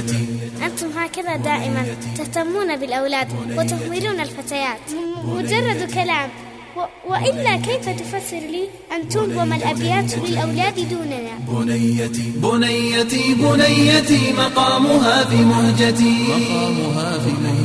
بنيتي أنتم هكذا دائما تهتمون بالأولاد وتهملون الفتيات. مجرد كلام. و- وإلا كيف تفسر لي أن تنظم الأبيات للأولاد دوننا؟ بنيتي. بنيتي بنيتي مقامها في مهجتي. مقامها في مهجتي.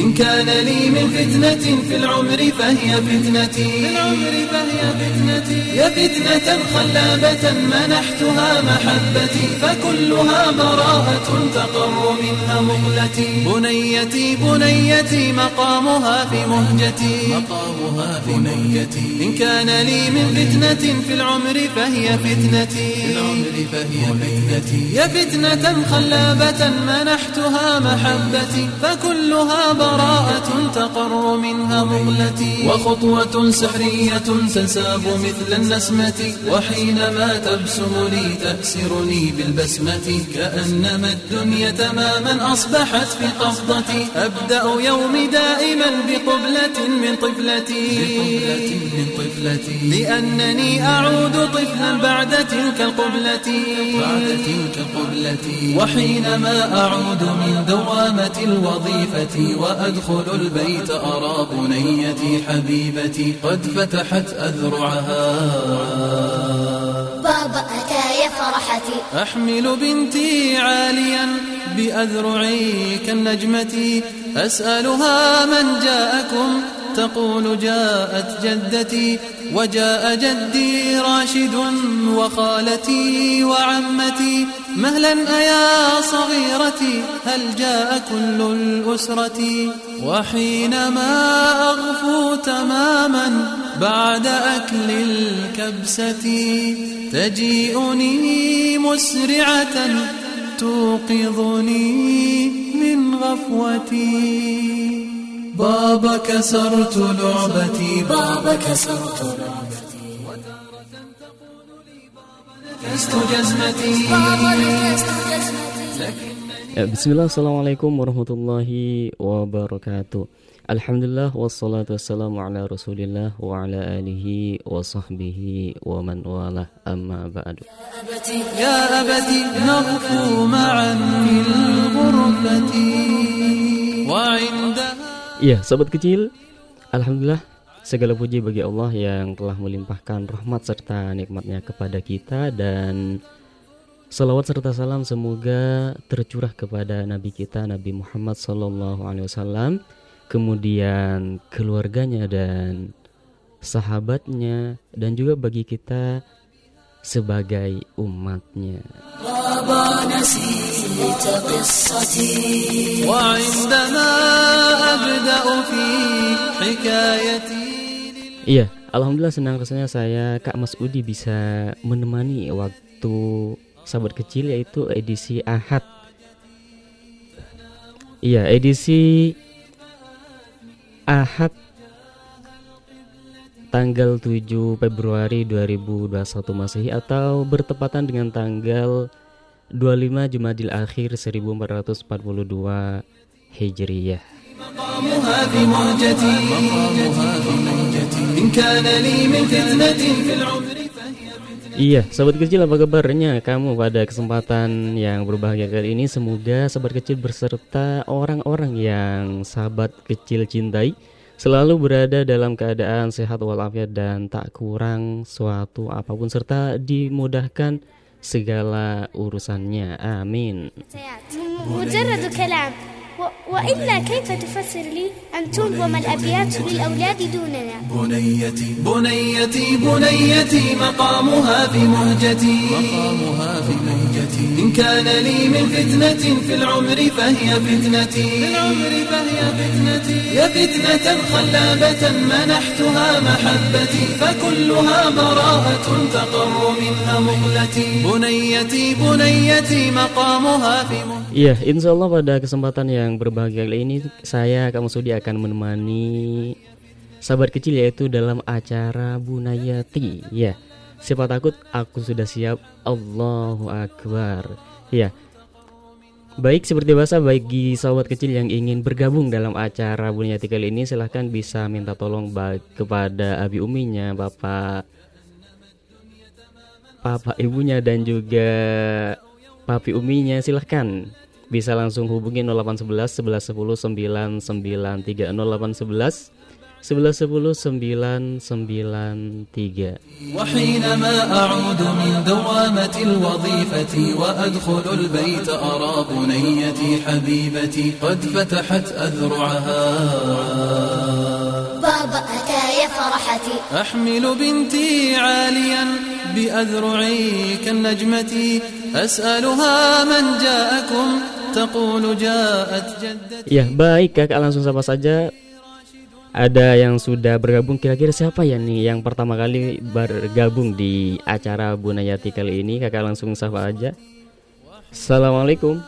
إن كان لي من فتنة في العمر فهي فتنتي. في العمر فهي فتنتي. يا فتنة خلابة منحتها محبتي فكلها براءة تقر منها مقلتي بنيتي بنيتي مقامها في مهجتي. مقامها في مهجتي. إن كان لي من فتنة في العمر فهي فتنتي. في العمر فهي فتنتي. يا فتنة خلابة منحتها محبتي فكلها براءة تقر منها مغلتي وخطوة سحرية تنساب مثل النسمة وحينما تبسم لي تأسرني بالبسمة كأنما الدنيا تماما أصبحت في قبضتي أبدأ يومي دائما بقبلة من طفلتي. من طفلتي لأنني أعود طفلا بعد تلك القبلة بعد تلك القبلة. وحينما أعود من دوامة الوظيفة. وأدخل البيت أرى بنيتي حبيبتي قد فتحت أذرعها. بابا أتى يا فرحتي. أحمل بنتي عاليا. بأذرعي كالنجمة أسألها من جاءكم. تقول جاءت جدتي وجاء جدي راشد وخالتي وعمتي. مهلا أيا صغيرتي هل جاء كل الأسرة؟ وحينما أغفو تماما بعد أكل الكبسة تجيئني مسرعة توقظني من غفوتي. بابا كسرت لعبتي. بابا كسرت لعبتي. وتارة تقول لي بابا نكست جزمتي. بابا جزمتي. بسم الله السلام عليكم ورحمة الله وبركاته. Alhamdulillah wassalatu wassalamu ala rasulillah wa ala alihi wa sahbihi wa man walah amma ba'du. Ya abati ma'an wa Ya sahabat kecil Alhamdulillah segala puji bagi Allah yang telah melimpahkan rahmat serta nikmatnya kepada kita dan Salawat serta salam semoga tercurah kepada Nabi kita Nabi Muhammad Sallallahu Alaihi Wasallam kemudian keluarganya dan sahabatnya dan juga bagi kita sebagai umatnya. Iya, alhamdulillah senang rasanya saya Kak Mas Udi bisa menemani waktu sahabat kecil yaitu edisi Ahad. Iya, edisi Ahad tanggal 7 Februari 2021 Masehi atau bertepatan dengan tanggal 25 Jumadil Akhir 1442 Hijriyah. Iya, sahabat kecil apa kabarnya? Kamu pada kesempatan yang berbahagia kali ini Semoga sahabat kecil berserta orang-orang yang sahabat kecil cintai Selalu berada dalam keadaan sehat walafiat dan tak kurang suatu apa pun Serta dimudahkan segala urusannya, amin وإلا كيف تفسر لي أن تنظم الأبيات للأولاد دوننا؟ بنيتي بنيتي بنيتي مقامها في مهجتي. مقامها في مهجتي. إن كان لي من فتنة في العمر فهي فتنتي. في العمر فهي فتنتي. يا فتنة خلابة منحتها محبتي فكلها براءة تقر منها مغلتي بنيتي بنيتي مقامها في مهجتي. Iya, insya Allah pada kesempatan yang berbahagia kali ini saya Kak Masudi akan menemani sahabat kecil yaitu dalam acara Bunayati. Ya, siapa takut aku sudah siap. Allahu Akbar. Ya. Baik seperti biasa bagi sahabat kecil yang ingin bergabung dalam acara Bunayati kali ini silahkan bisa minta tolong kepada abi uminya, bapak Papa ibunya dan juga papi uminya silahkan bisa langsung hubungi 0811 1110 993 0811 1110 993 وحينما أعود من دوامة الوظيفة وأدخل البيت أرى بنيتي حبيبتي قد فتحت أذرعها. بابا أتى يا فرحتي. أحمل بنتي عاليا بأذرعي كالنجمة أسألها من جاءكم تقول جاءت جدتي Ya baik kakak langsung sapa saja Ada yang sudah bergabung kira-kira siapa ya nih yang pertama kali bergabung di acara Bunayati kali ini kakak langsung sapa aja Assalamualaikum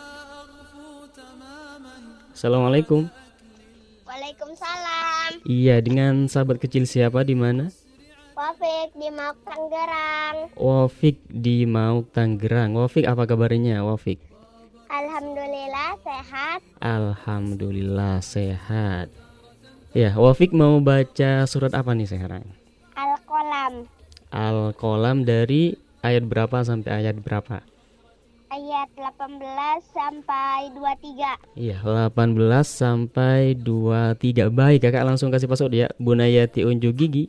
Assalamualaikum Waalaikumsalam Iya dengan sahabat kecil siapa di mana? Wafik di Mauk Tanggerang Wafik di Mauk Tanggerang Wafik apa kabarnya Wafik? Alhamdulillah sehat Alhamdulillah sehat Ya Wafik mau baca surat apa nih sekarang? Al-Qalam Al-Qalam dari ayat berapa sampai ayat berapa? ayat 18 sampai 23 Iya, 18 sampai 23. Baik, Kakak langsung kasih password ya. Bunayati unjuk gigi.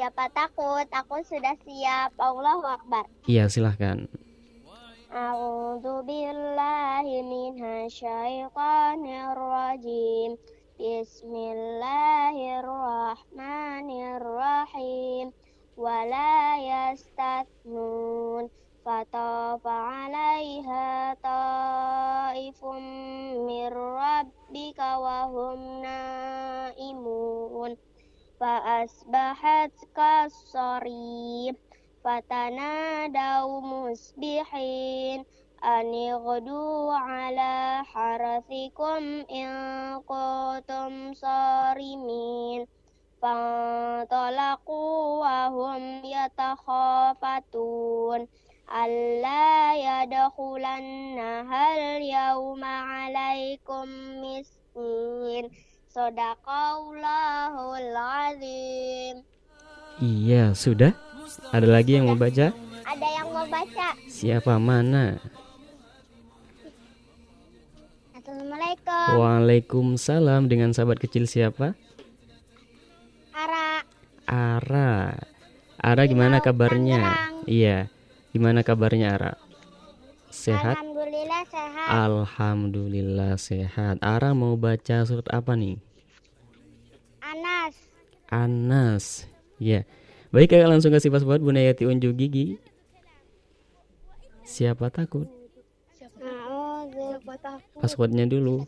Siapa takut aku sudah siap Allahu Akbar Iya, silahkan. A'udzu billahi minasyaitonir rajim. Bismillahirrahmanirrahim. Wala 'alaiha ta'ifum min rabbika wa hum naimun. فأصبحت كالصريم فتنادوا مصبحين أن اغدوا على حرثكم إن كنتم صارمين فانطلقوا وهم يتخافتون ألا يدخلنها اليوم عليكم مسكين Sadaqallahul azim. Iya, sudah? Ada lagi yang mau baca? Ada yang mau baca? Siapa mana? Assalamualaikum. Waalaikumsalam dengan sahabat kecil siapa? Ara. Ara. Ara gimana kabarnya? Iya. Gimana kabarnya Ara? Sehat? Alhamdulillah sehat. Alhamdulillah sehat. Ara mau baca surat apa nih? Anas. Anas. Ya. Baik, kakak langsung kasih password Bunayati unjuk gigi. Siapa takut? A'udzu. Passwordnya dulu.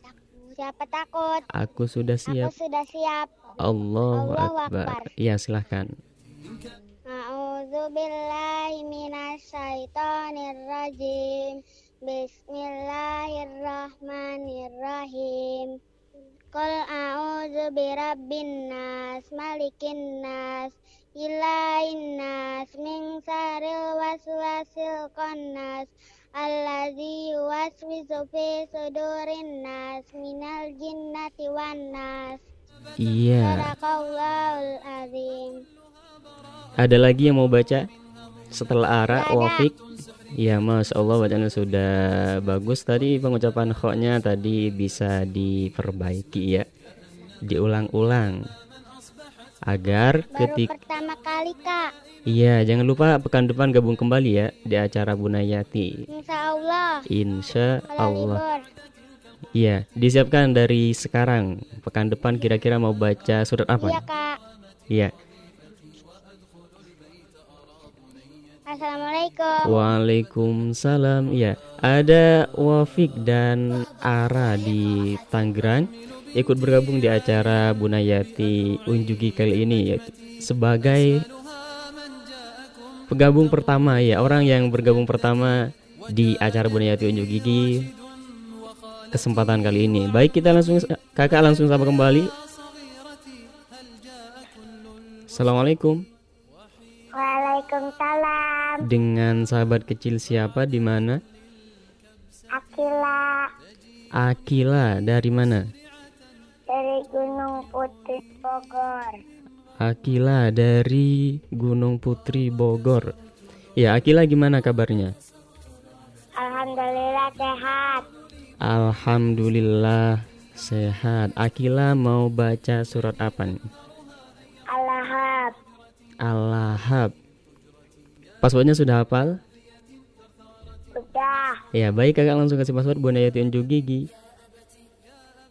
Siapa takut? Aku sudah Aku siap. sudah siap. Allahu Allahu Akbar. Akbar. Iya, silahkan. A'udzu billahi minasyaitonir rajim. Bismillahirrahmanirrahim. Qul a'udzu birabbin nas, malikin nas, ilahin nas, min syarril waswasil khannas, allazi yuwaswisu fi sudurin nas, minal jinnati wan nas. Iya. Ada lagi yang mau baca? Setelah Ara. Wafik. Ya, Masya Allah bacaannya sudah bagus. Tadi pengucapan khoknya tadi bisa diperbaiki ya. Diulang-ulang. Agar Baru ketika pertama kali kak. Iya, jangan lupa pekan depan gabung kembali ya di acara Bunayati. Insya Allah. Insya Allah. Iya, disiapkan dari sekarang. Pekan depan kira-kira mau baca surat apa? Iya kak. Iya. Assalamualaikum. Waalaikumsalam. Iya, ada Wafik dan Ara di Tangerang ikut bergabung di acara Bunayati Unjugi kali ini yaitu sebagai pegabung pertama ya, orang yang bergabung pertama di acara Bunayati Unjuk Gigi kesempatan kali ini. Baik, kita langsung Kakak langsung sapa kembali. Assalamualaikum. Waalaikumsalam. Dengan sahabat kecil siapa di mana? Akila Akila dari mana? dari Gunung Putri Bogor. Akila dari Gunung Putri Bogor. Ya, Akila gimana kabarnya? Alhamdulillah sehat. Alhamdulillah sehat. Akila mau baca surat apa nih? Al-Lahab. Al-Lahab. Passwordnya sudah hafal? Sudah. Ya baik kakak langsung kasih password Bunda Yati unjuk gigi.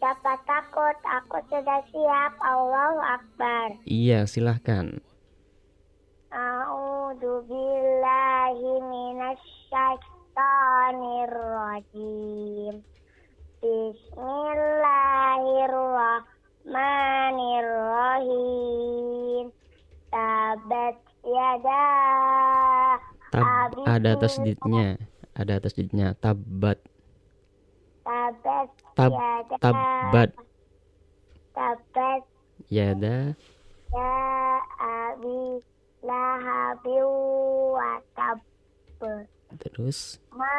Siapa takut? Aku sudah siap. Allahu Akbar. Iya silahkan. A'udzu billahi minasyaitonir rajim. Bismillahirrahmanirrahim. Tabat yada. Tab Abi ada tasdidnya. Ada tasdidnya. Tabat. Tabat Tab yada. tabat. Tabat Yada. ya abi lahabi wa tab. Terus. Ma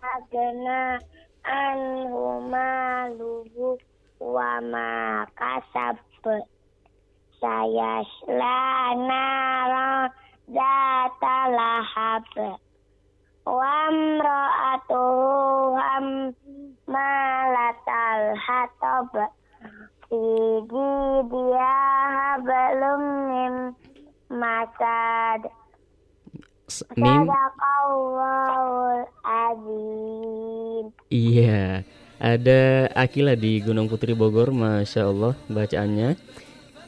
agna anhu maluhu wa ma kasab saya nara data lahab wa mra'atuhu ham malatal hatab Sidi dia belum mim masad Mim. Iya. Ada Akila di Gunung Putri Bogor, masya Allah bacaannya.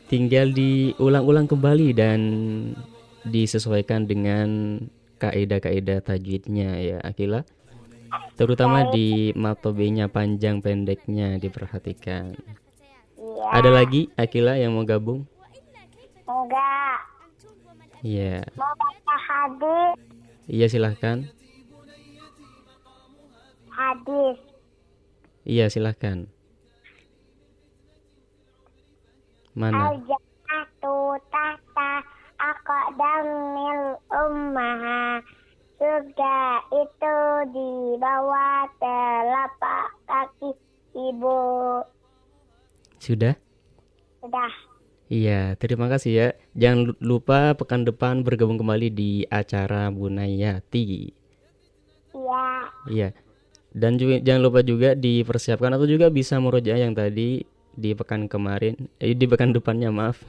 Tinggal diulang-ulang kembali dan disesuaikan dengan kaidah-kaidah tajwidnya ya Akila. Terutama di matobenya panjang pendeknya diperhatikan. Iya. Ada lagi Akila yang mau gabung? Enggak. Iya. Mau baca hadis. Iya silahkan. Hadis. Iya silahkan. Mana? Al-jannatu tahta aqdamil ummaha. Surga itu di bawah telapak kaki ibu. Sudah? Sudah. Iya, terima kasih ya. Jangan lu- lupa pekan depan bergabung kembali di acara Bunayati. Iya. Iya. Dan juga jangan lupa juga dipersiapkan atau juga bisa merujuk yang tadi di pekan kemarin, eh, di pekan depannya maaf.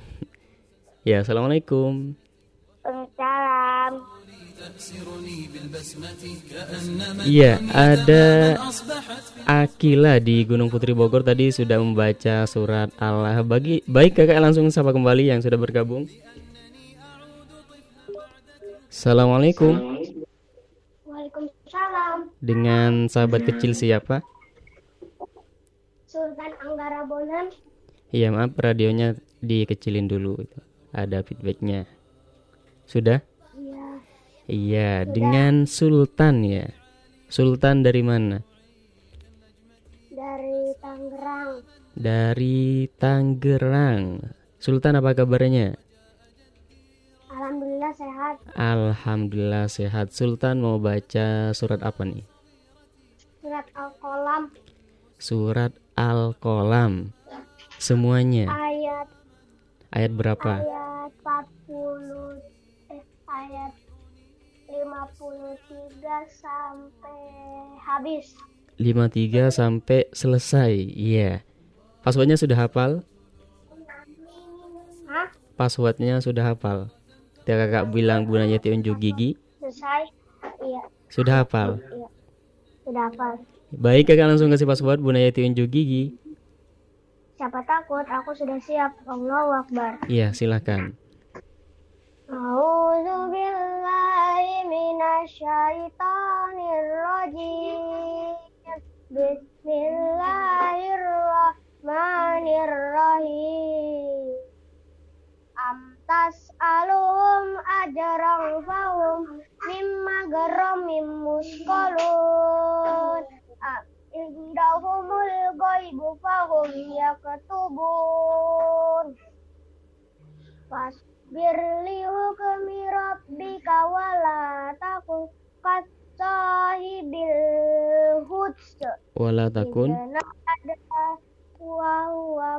ya, assalamualaikum. Salam. Iya, ada Akila di Gunung Putri Bogor tadi sudah membaca surat Allah. Bagi baik kakak langsung sapa kembali yang sudah bergabung. Assalamualaikum. Waalaikumsalam. Dengan sahabat kecil siapa? Sultan Anggara Bonan. Iya maaf radionya dikecilin dulu. Ada feedbacknya. Sudah? Iya. Iya dengan Sultan ya. Sultan dari mana? Dari Tangerang. Dari Tangerang. Sultan apa kabarnya? Alhamdulillah sehat. Alhamdulillah sehat. Sultan mau baca surat apa nih? Surat Al-Qalam Surat Al-Qalam. Semuanya. ayat Ayat berapa? ayat 40 eh, ayat 53 sampai habis. 53 sampai selesai. Iya. Passwordnya sudah hafal? Hah? Passwordnya sudah hafal. Dia kakak bilang gunanya unjuk gigi. Selesai? Iya, Sudah hafal. iya. Sudah hafal. Baik kakak langsung kasih password Bunda Yati unjuk gigi. Siapa takut? Aku sudah siap. Allahu Akbar. Iya silahkan. A'udzu billahi minasyaitonir rajim. Bismillahirrahmanirrahim. Am tas'aluhum ajran fahum mimma garamim musqalun. Indahumul ghaibu fahum yaktubun. Fasbir li hukmi rabbika wala takun kat sahibil huds. Wala takun. Wa huwa.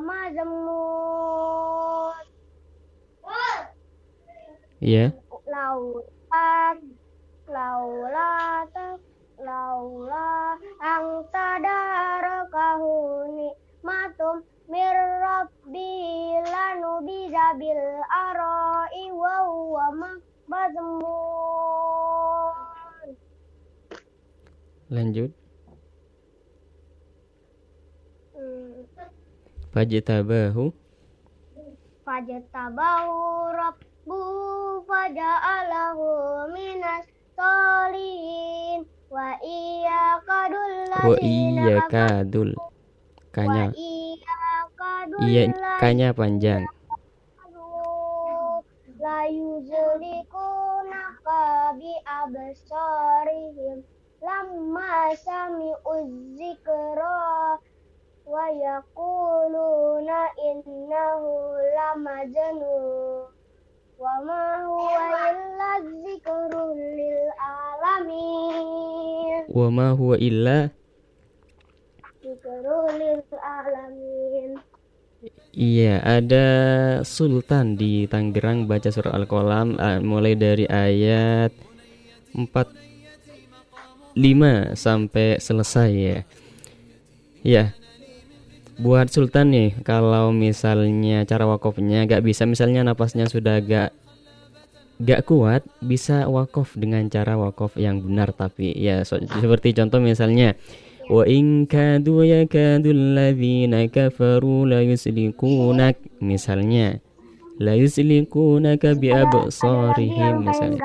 Iya. Laulata laula ang tadarakahu nikmatum mir rabbi lanu bizabil arai wa huwa makbazmun Lanjut. hmm. Fajtabahu Fajtabahu rabbu faja'alahu minas solihin wa iya kadul wa iya kadul kanya iya kanya panjang. la yuzlikunaka bi absarihim. Lamma sami'u dzikra wa yaquluna innahu lamajnun wa ma huwa illa dzikrun lil alamin wa ma huwa illa dzikrun lil alamin Iya, ada Sultan di Tangerang baca surah Al-Qalam uh, mulai dari ayat 45 sampai selesai ya. Ya. Buat Sultan nih, kalau misalnya cara wakofnya gak bisa misalnya napasnya sudah gak gak kuat, bisa wakof dengan cara wakof yang benar tapi ya so, seperti contoh misalnya Wa in kadu yakadul ladzina kafaru la yusliqunak misalnya la yusliqunaka bi absarihim misalnya.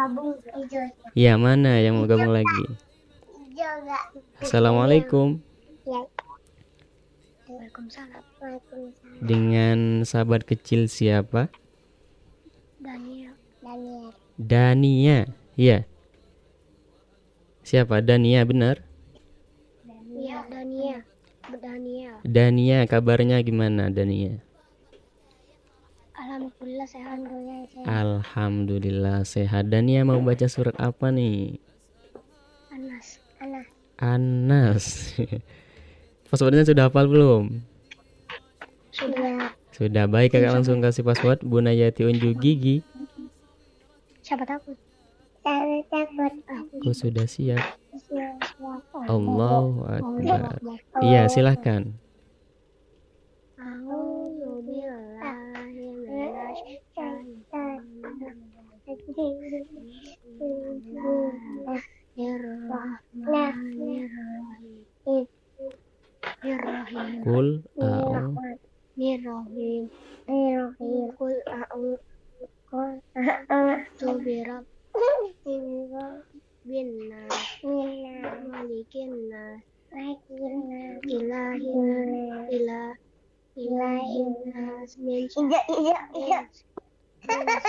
Ya mana yang mau gabung lagi? Assalamualaikum. Waalaikumsalam. Dengan sahabat kecil siapa? Daniel. Daniel. Dania. Iya. Siapa? Dania benar? Iya, Dania. Dania. Dania kabarnya gimana Dania? Alhamdulillah sehat. Alhamdulillah sehat. Alhamdulillah sehat. Dania mau baca surat apa nih? Anas. Anas. Anas. Passwordnya sudah hafal belum? Sudah. Sudah baik kakak langsung kasih password Bunayati unjuk gigi. Siapa takut? Aku sudah siap. Allahu Akbar. Iya silahkan. Bismillahirrahmanirrahim. Kul a'u. Kul a'udzu ilah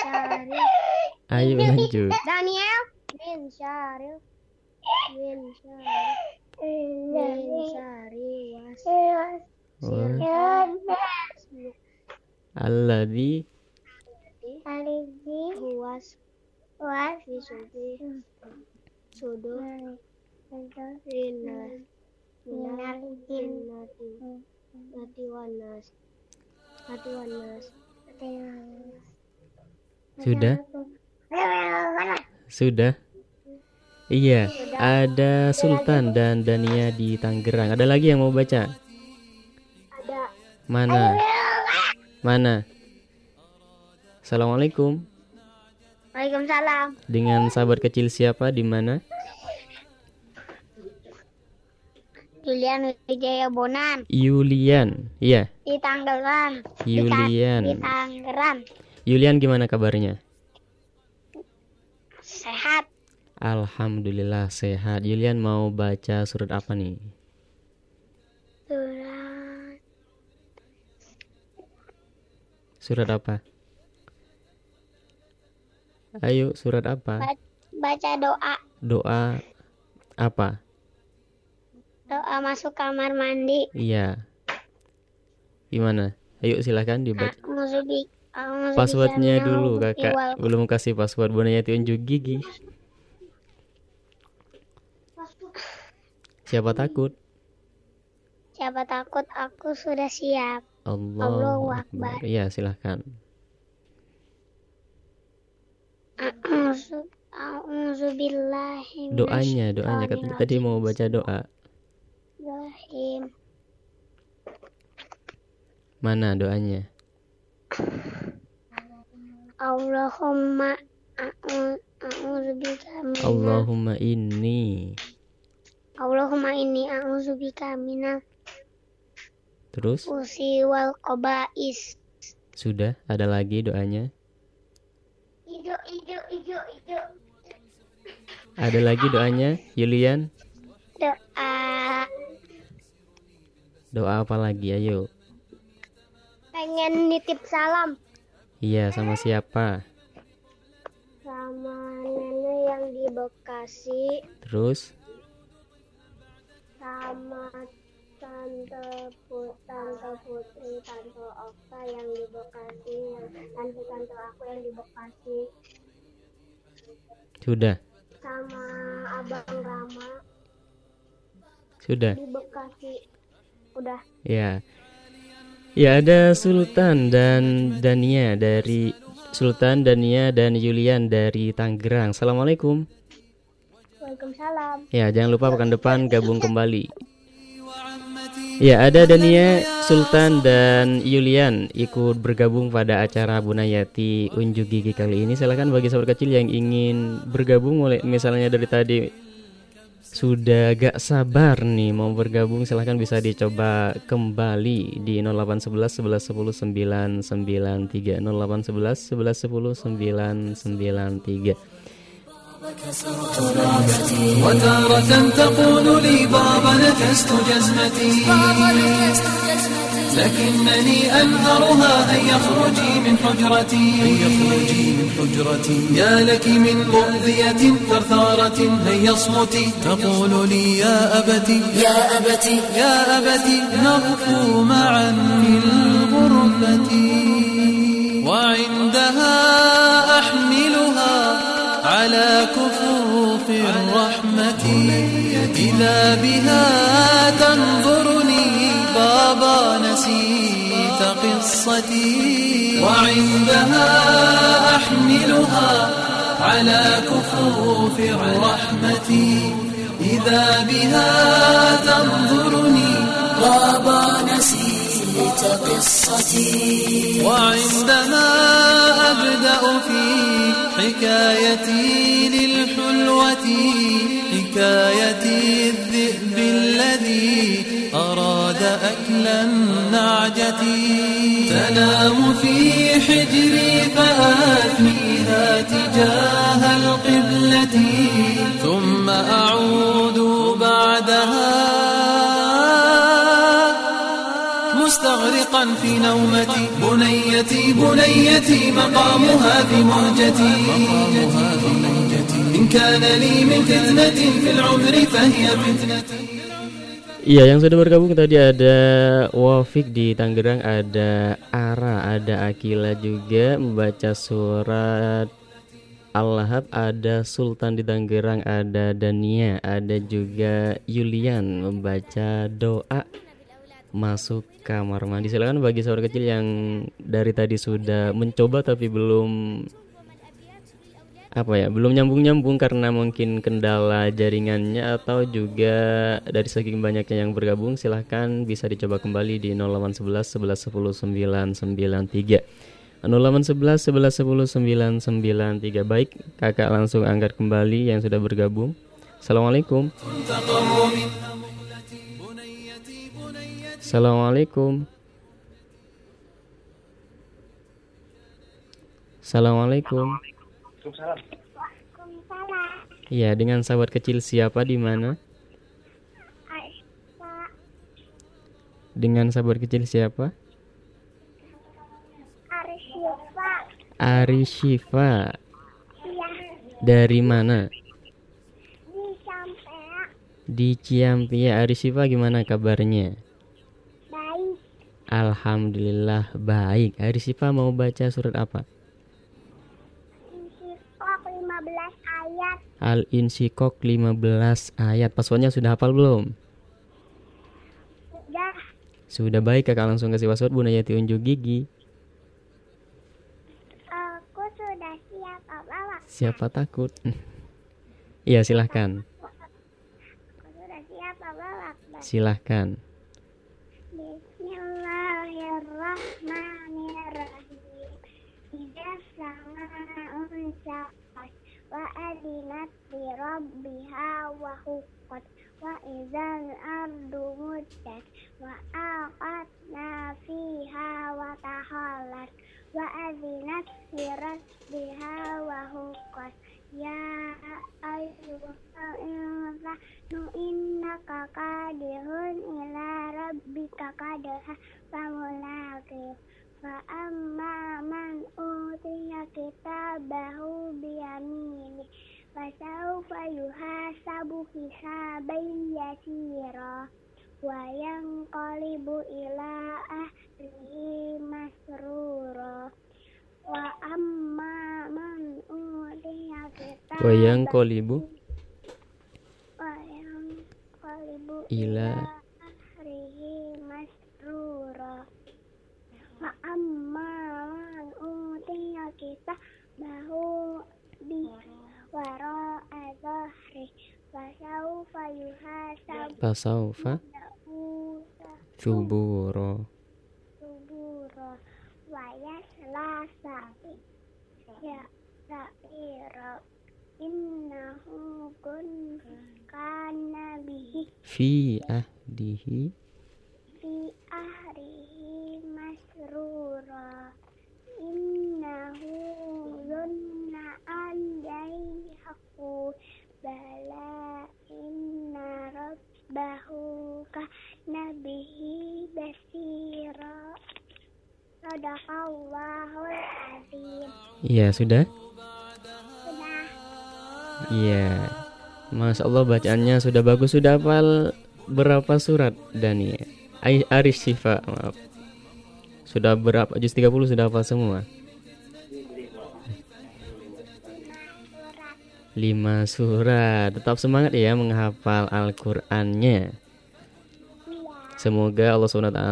syari. Ayo lanjut. Daniel. Min syari. Min syari. Min syari was. Wah. Alladzi Alizi was was disubi sudu rinas minar jinnati nati wanas nati wanas sudah? Sudah? Iya, ada Sultan dan Dania di Tangerang. Ada lagi yang mau baca? ada Mana? Mana? Assalamualaikum. Waalaikumsalam Dengan sahabat kecil siapa di mana? Julian Wijaya Bonan Yulian. Iya, di Tangerang di Ta- Yulian. di Tangerang Yulian gimana kabarnya? sehat Alhamdulillah sehat. Yulian mau baca surat apa nih? surat Surat apa? Ayo, surat apa? Ba- baca doa Doa apa? doa masuk kamar mandi Iya. Gimana? Ayo silahkan dibaca. A'udzubi- Passwordnya dulu kakak. Belum kasih password Bonayati unjuk gigi. Siapa takut? Siapa takut aku sudah siap. Allah Allahu Akbar. Akbar. Iya silahkan. Doanya, doanya tadi mau baca doa. Mana doanya? Allahumma Allahumma inni. Allahumma inni a'udzubika minal Terus usi wal qabais. sudah ada lagi doanya? Ijo ijo ijo ijo. Ada lagi doanya, Yulian? Doa Doa apa lagi? Ayo. pengen nitip salam Iya, sama siapa? sama nenek yang di Bekasi Terus sama tante Pu- tante Putri tante Okta yang di Bekasi yang tante tante aku yang di Bekasi sudah, sama abang Rama sudah. di Bekasi udah Ya. Ya ada Sultan dan Dania dari Sultan Dania dan Yulian dari Tangerang. Assalamualaikum. Waalaikumsalam Ya jangan lupa pekan depan gabung kembali. Ya ada Dania, Sultan dan Yulian ikut bergabung pada acara Bunayati Unjuk Gigi kali ini. Silakan bagi sahabat kecil yang ingin bergabung mulai misalnya dari tadi sudah gak sabar nih mau bergabung silahkan bisa dicoba kembali di 0811 11 10 993 0811 11 10 993 وتارة تقول لي بابا نكست جزمتي. لكنني أنهرها هيا اخرجي من حجرتي. هيا اخرجي من حجرتي يا لك من مؤذية ثرثارة هيا اصمتي تقول لي يا أبتي يا أبتي يا أبتي نغفو معا في الغرفة وعندها على كفوف الرحمة إذا بها تنظرني بابا نسيت قصتي وعندها أحملها على كفوف الرحمة إذا بها تنظرني بابا قصتي. وعندما أبدأ في حكايتي للحلوة حكايتي الذئب الذي أراد أكل النعجة. تنام في حجري فآتيها تجاه القبلة ثم مستغرقا في نومتي بنيتي بنيتي مقامها في مهجتي إن كان لي من فتنة في العمر فهي فتنتي Iya yang sudah bergabung tadi ada Wafik di Tangerang Ada Ara, ada Akila juga Membaca surat Al-Lahab Ada Sultan di Tangerang Ada Dania Ada juga Yulian Membaca doa Masuk kamar mandi. Silakan bagi saudara kecil yang Dari tadi sudah mencoba tapi belum apa ya belum nyambung nyambung karena mungkin kendala jaringannya atau juga dari saking banyaknya yang bergabung silahkan bisa dicoba kembali di 0811 11 10 993 0811 11 10 993 baik kakak langsung angkat kembali yang sudah bergabung. Assalamualaikum Assalamualaikum Assalamualaikum Iya, dengan sahabat kecil siapa di mana? Dengan sahabat kecil siapa? Arsyifa Ari Shifa. iya Dari mana? di sampai Di Ciampia. Ari Shifa gimana kabarnya? Alhamdulillah baik. Ari Shifa mau baca surat apa? Insyikok 15 ayat Al-Insyikok 15 ayat. Passwordnya sudah hafal belum? sudah Sudah baik kakak langsung kasih password Bunayati unjuk gigi. aku sudah siap apa Siapa takut? Iya, silahkan. Sudah siap Akbar. Silahkan. Bismillahirrahmanirrahim. Idza syaqqat wa adinat li rabbiha wa huqqat wa idzal ardu muddat wa aqatna fiha wa tahallat wa adinat li rabbiha wa huqqat Ya utiya kitabahu biyamini Fasawfa yuhasabu hisaban yasira Wa yanqalibu ila ahlihi masrura. Wa amma man kitabahu Wayang kolibu Wayang kalibu Ila- ahrihi masrura Wa amma man utiya kita bahu bi wara azahri Fasaufa yuhasab tasawfa suburo. subura Wa yasla sa'i Ya sa'ira Innahu kun kana bihi. Fi ahdihi. Fi ahrihi masrura innahu zunna an yaihaku bala inna rabbahu kana bihi basira sadaqallahul azim Iya, sudah? sudah Iya. Masya Allah bacaannya sudah bagus Sudah hafal berapa surat Dani? Ai- Aris Sifa maaf. Sudah berapa? Juz 30 sudah apa semua? Lima surat. Tetap semangat ya menghafal Al-Qur'annya. Semoga Allah SWT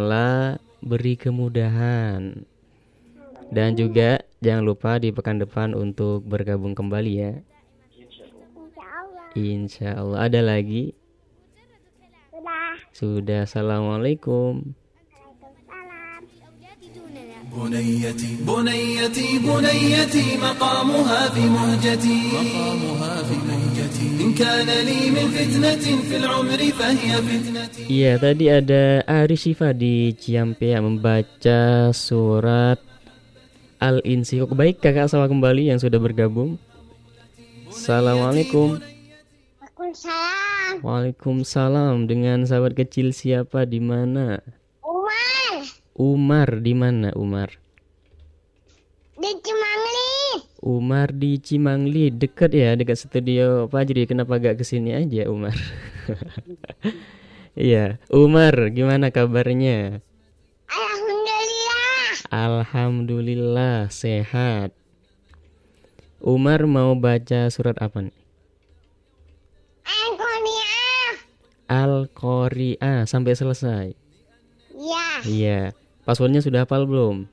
beri kemudahan. Dan juga jangan lupa di pekan depan untuk bergabung kembali ya. Insya Allah ada lagi. Sudah. Assalamualaikum. بنيتي بنيتي بنيتي مقامها في مهجتي مقامها في مهجتي إن كان لي من فتنة في العمر فهي فتنتي Iya tadi ada Ari Shifa di Ciampea membaca surat Al-Insi Kok baik kakak sama kembali yang sudah bergabung Assalamualaikum Waalaikumsalam Waalaikumsalam Dengan sahabat kecil siapa di mana? Umar di mana Umar? di Cimangli Umar di Cimangli dekat ya dekat studio Fajri kenapa gak ke sini aja Umar? Iya Umar gimana kabarnya? Alhamdulillah Alhamdulillah sehat. Umar mau baca surat apa nih? Alkonia Al-Qari'ah sampai selesai. Ya Iya. Passwordnya sudah hafal belum?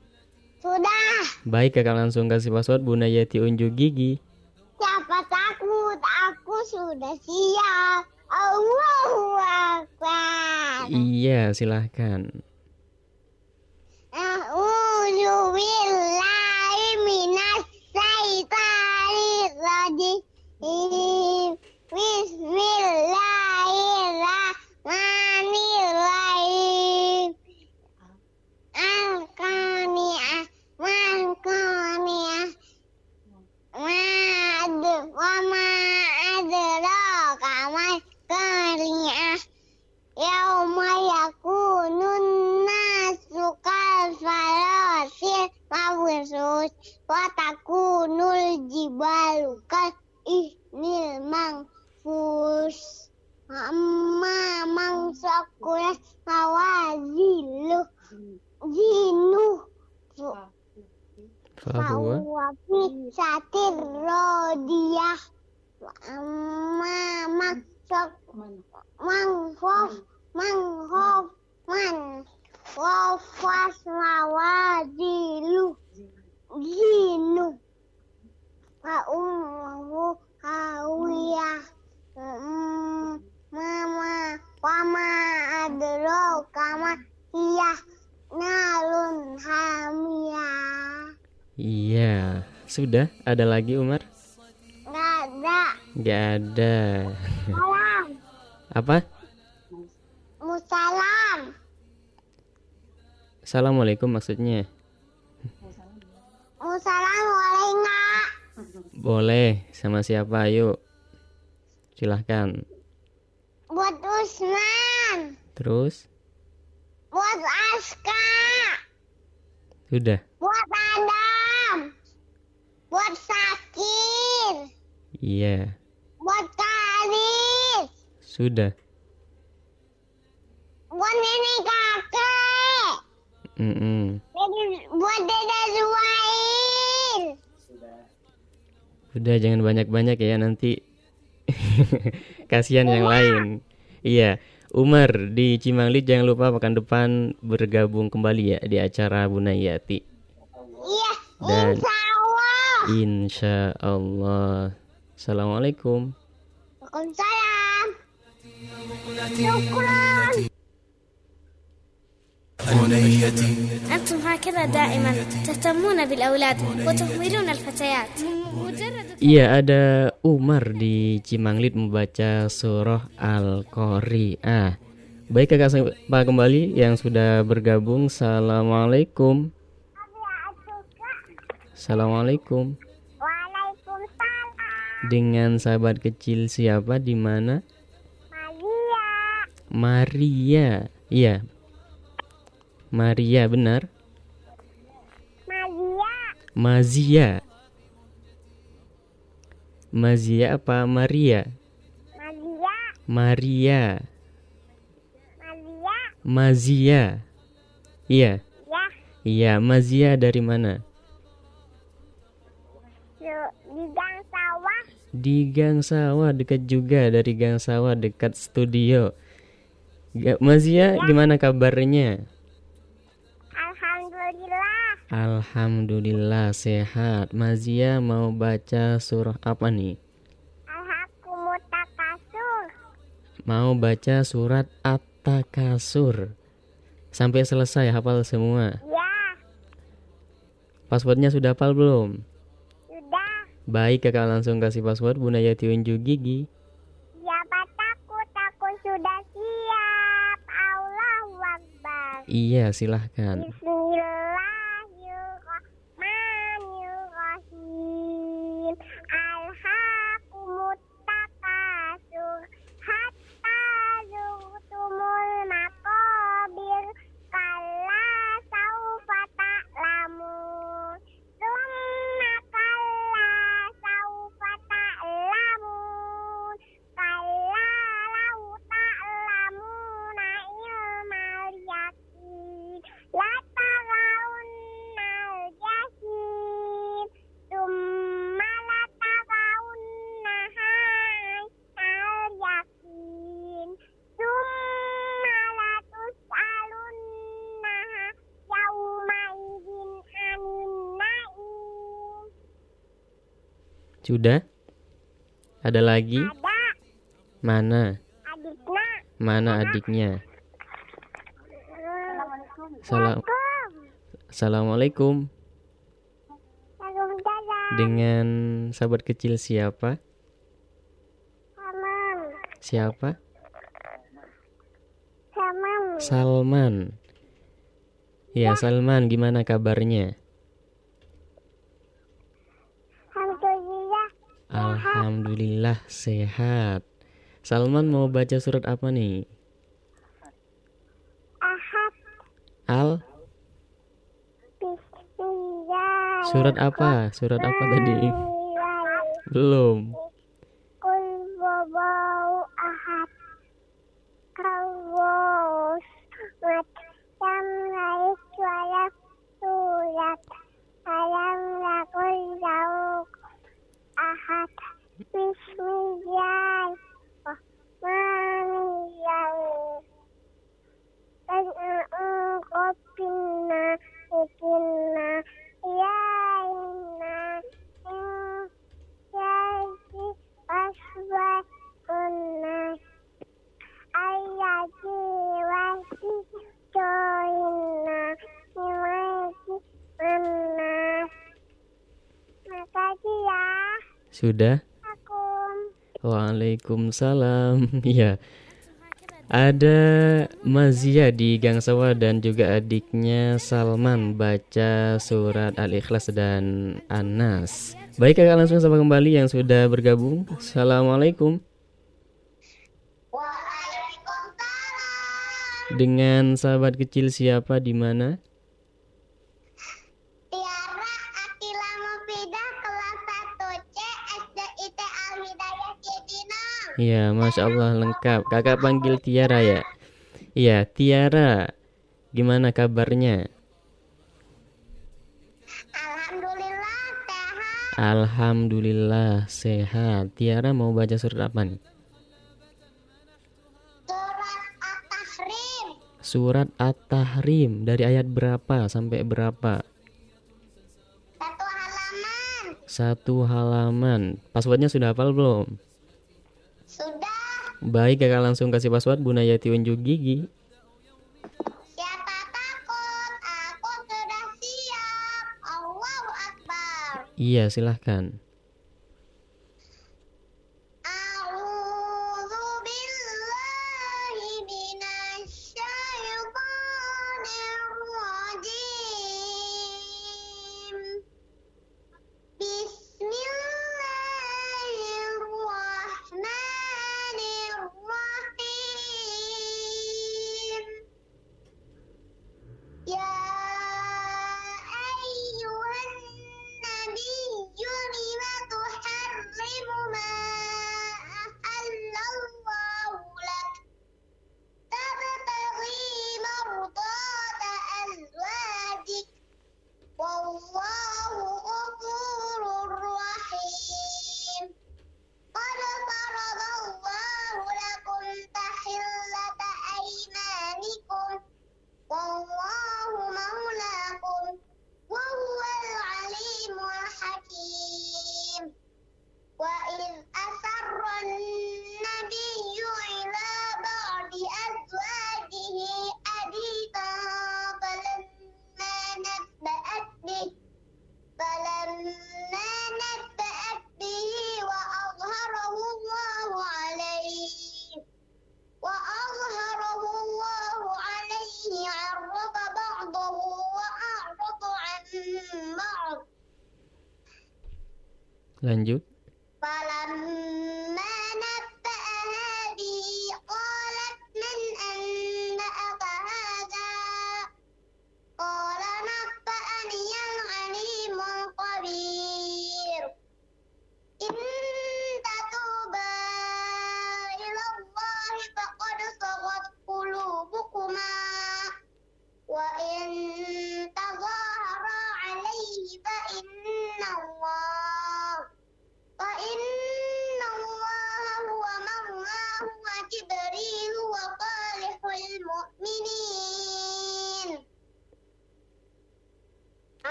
sudah Baik kakak langsung kasih password Bunayati unjuk gigi. Siapa takut aku sudah siap Allahu Akbar Iya silahkan. A'udzu billahi minas syaitonir rajim. Bismillahirrahmanirrahim. Mabsus wa takunul jibalu kal ihnil mangfus amma mangsakulas mawazilu jinu. Fahuwa fahuwa fi satir rodiyah wa amma mangsak manghof manghof man wafas mawazilu jinu wa hawiyah. Mm, Mama, wama adro kama hiyah narun hamiyah. Iya, sudah. Ada lagi Umar? Nggak ada. Gak ada. Salam. Apa? Musalam. Assalamualaikum maksudnya. Musalam boleh nggak? Boleh. Sama siapa? Ayo. Silahkan. Buat Usman. Terus? Buat Aska. Sudah. Buat Adam. Buat Sakir. Iya. Buat Karis. Sudah. Buat nenek kakek. Mm-mm. Dede- Buat dede Zuhail. Udah jangan banyak-banyak ya nanti kasihan yang lain. Iya, Umar di Cimanglit jangan lupa pekan depan bergabung kembali ya di acara Bunayati. Iya, Dan- insya Allah. Insya Allah. Assalamualaikum. Waalaikumsalam. Syukran. بنيتي أنتم هكذا دائما تهتمون بالأولاد وتهملون الفتيات مجرد Iya, ada Umar di Cimanglit membaca surah Al-Qari'ah. Baik kakak saya kembali yang sudah bergabung. Assalamualaikum. Assalamualaikum. Waalaikumsalam. Dengan sahabat kecil siapa di mana? Maria. Maria. Iya. Maria benar. Maria. Mazia. Mazia apa Maria? Maria. Maria. Maria. Mazia. Iya. Ya. Iya, Mazia dari mana? Di gang sawah. Di Gang Sawah dekat juga dari Gang Sawah dekat studio. Mazia gimana kabarnya? Alhamdulillah. Sehat. Mazia mau baca surah apa nih? Mau baca surat At-Takasur. Sampai selesai hafal semua. Ya. Passwordnya sudah hafal belum? Sudah. Baik kakak langsung kasih password Bunayati unjuk gigi. Siapa takut? Aku sudah siap. Allahu Akbar. Iya silahkan. Bismillahirrahmanirrahim. Sudah? Ada lagi? Ada Mana? adiknya. Mana adiknya? Salam. Assalamualaikum. Dengan sahabat kecil siapa? Salam. Siapa? Salam. Salman. Ya, Salman gimana kabarnya? Alhamdulillah sehat. Salman mau baca surat apa nih? Ahad. Al surat apa? Surat apa tadi? Belum. Kul wabau ahad. Kawus. Macam lais walak surat. Alam lakul lauk. Ahad. Bismillahirrahmanirrahim. Tad'u'u ikinna ya inna in jadi Sudah? Waalaikumsalam. Iya. Ada Mazia di Gang Sawah dan juga adiknya Salman baca surat Al-Ikhlas dan Anas. Baik kakak langsung sama kembali yang sudah bergabung. Assalamualaikum. Dengan sahabat kecil siapa di mana? Iya, masya Allah lengkap. Kakak panggil Tiara ya. Iya, Tiara. Gimana kabarnya? Alhamdulillah sehat. Alhamdulillah sehat. Tiara mau baca surat apa nih? Surat Surat At-Tahrim At-Tahrim dari ayat berapa sampai berapa? satu halaman. Satu halaman. Passwordnya sudah hafal belum? Sudah. Baik, kakak langsung kasih password Bu Nayati unjuk gigi. Siapa takut? Aku sudah siap. Allahu Akbar. Iya, silahkan.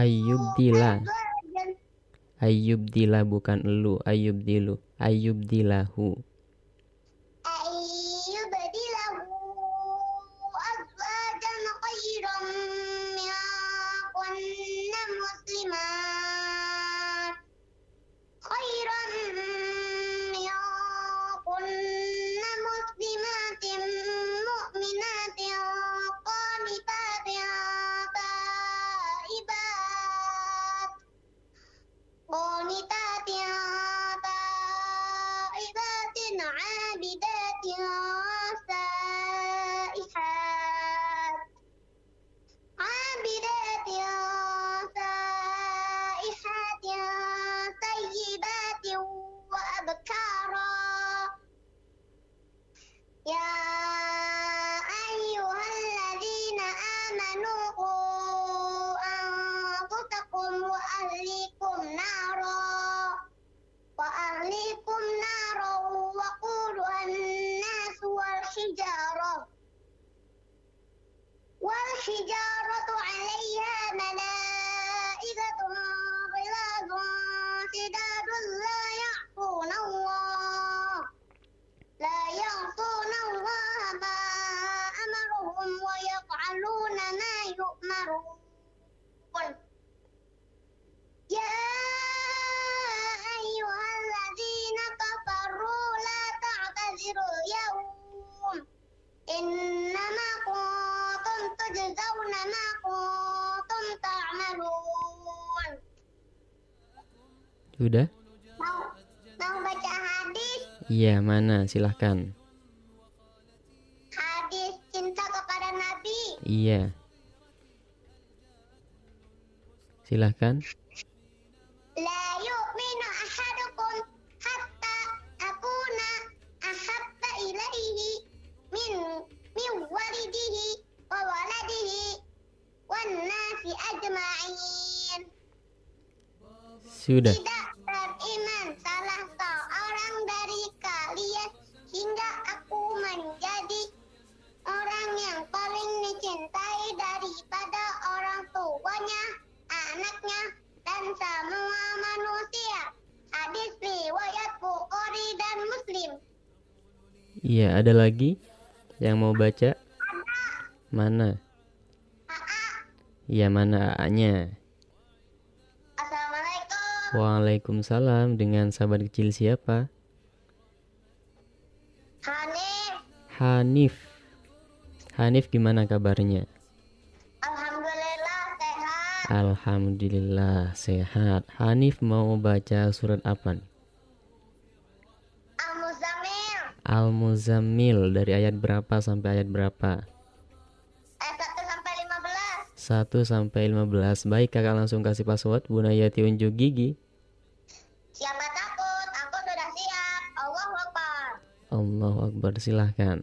Ayub Dila. Ayub Dila bukan elu, Ayub Dilu, Ayub Dilahu. Silahkan. Hadis cinta kepada Nabi Iya. Silahkan. La yu'minu ahadukum hatta akuna ahabba ilaihi min min walidihi wa waladihi wan nasi ajma'in Sudah. Tidak baca? Mana? Iya, mana A-nya? Assalamualaikum. Waalaikumsalam. Dengan sahabat kecil siapa? Hanif. Hanif. Hanif gimana kabarnya? Alhamdulillah sehat. Alhamdulillah sehat. Hanif mau baca surat apa nih? Al-Muzammil dari ayat berapa sampai ayat berapa? Ayat 1 sampai 15. 1 sampai 15. Baik, Kakak langsung kasih password Bunayati unjuk gigi. Siapa takut? Aku sudah siap. Allahu Akbar. Allahu Akbar, silahkan.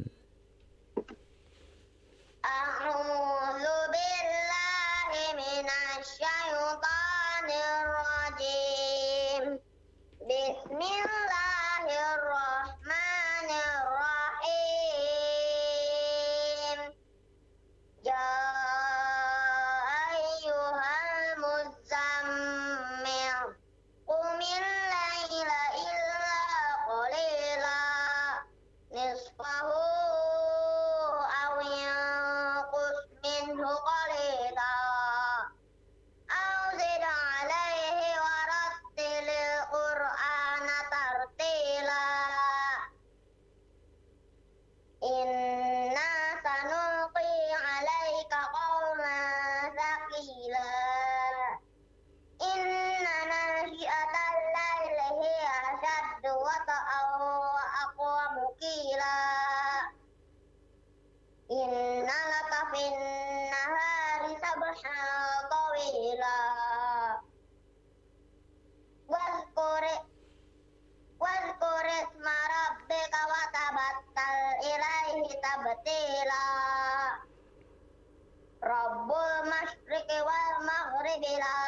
رب المشرق والمغرب لا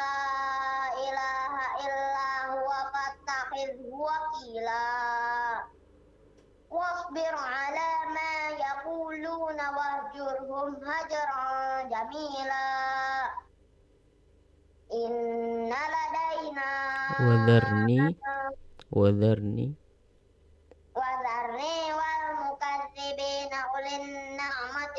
إله إلا هو فاتخذه وكيلا. واصبر على ما يقولون واهجرهم هجرا جميلا. إن لدينا وذرني وذرني وذرني والمكذبين. أولي النعم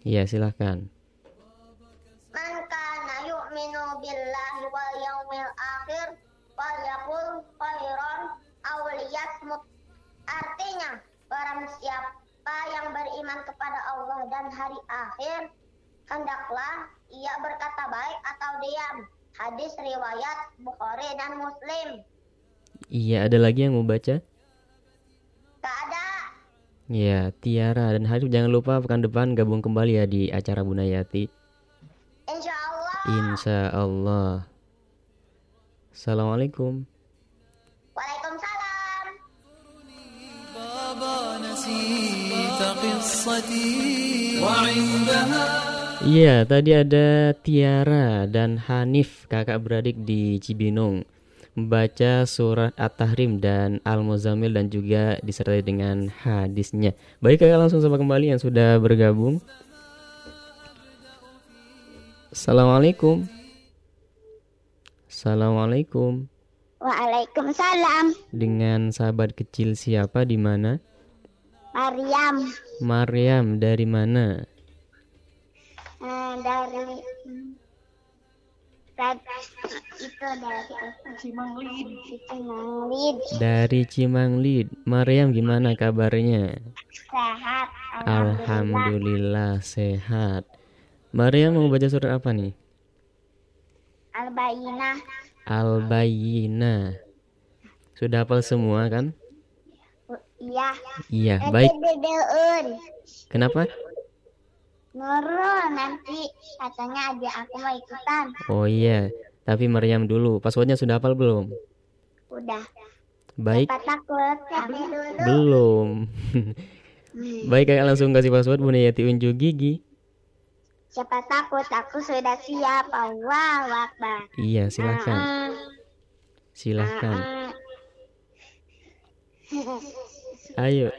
Iya, silahkan. Man kana yu'minu billahi wal yaumil akhir falyaqul khairan aw liyasmut. Artinya, barang siapa yang beriman kepada Allah dan hari akhir, hendaklah ia berkata baik atau diam. Hadis riwayat Bukhari dan Muslim. Iya, ada lagi yang mau baca? Gak ada. Ya Tiara dan Harif jangan lupa pekan depan gabung kembali ya di acara Bunayati. Insya Allah. Insya Allah. Assalamualaikum. Waalaikumsalam. Iya, tadi ada Tiara dan Hanif, kakak beradik di Cibinong. Membaca surat At-Tahrim dan Al-Muzammil dan juga disertai dengan hadisnya. Baik, kakak langsung sama kembali yang sudah bergabung. Assalamualaikum. Assalamualaikum. Waalaikumsalam. Dengan sahabat kecil siapa di mana? Maryam Maryam dari mana? eh, dari itu dari Cimanglid. Cimanglid. Dari Cimanglid. Maryam gimana kabarnya? Sehat. Alhamdulillah sehat. Maria mau baca surat apa nih? Albainah. Al-Bayyinah. Sudah hafal semua kan? Iya. Iya, baik. Kenapa? Nurul nanti katanya adik aku mau ikutan. Oh iya, tapi Maryam dulu. Passwordnya sudah hafal belum? Udah. Baik, Pak takut. Tapi dulu. belum. baik, kakak langsung kasih password Bunda Yati unjuk gigi. Siapa takut aku sudah siap. Allahu Akbar. Iya, silahkan. Silahkan. mm. Ayo.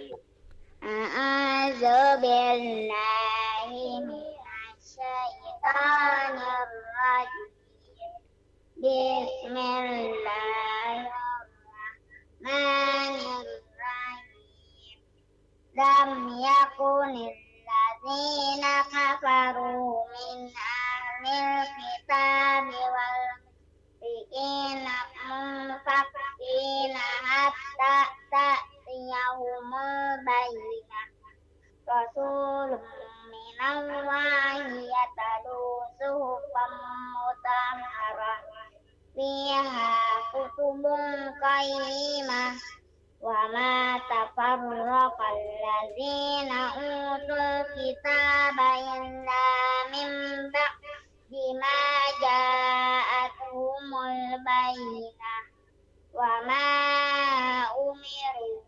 A'udzu billahi minasyaitonir rajim. Bismillahirrahmanirrahim. Lam yakunil ladzina kafaru min ahlil kitabi wal musyrikin munfaqina hatta ta'tiyahumul bayyinah. Rasulun minallahi yatalu suhufan mutahharah fiha kutubun qayyimah wa ma tafarraqa allazina utul kitaba illa min ba'di ma ja'atuhumul bayyinah. Wa umiru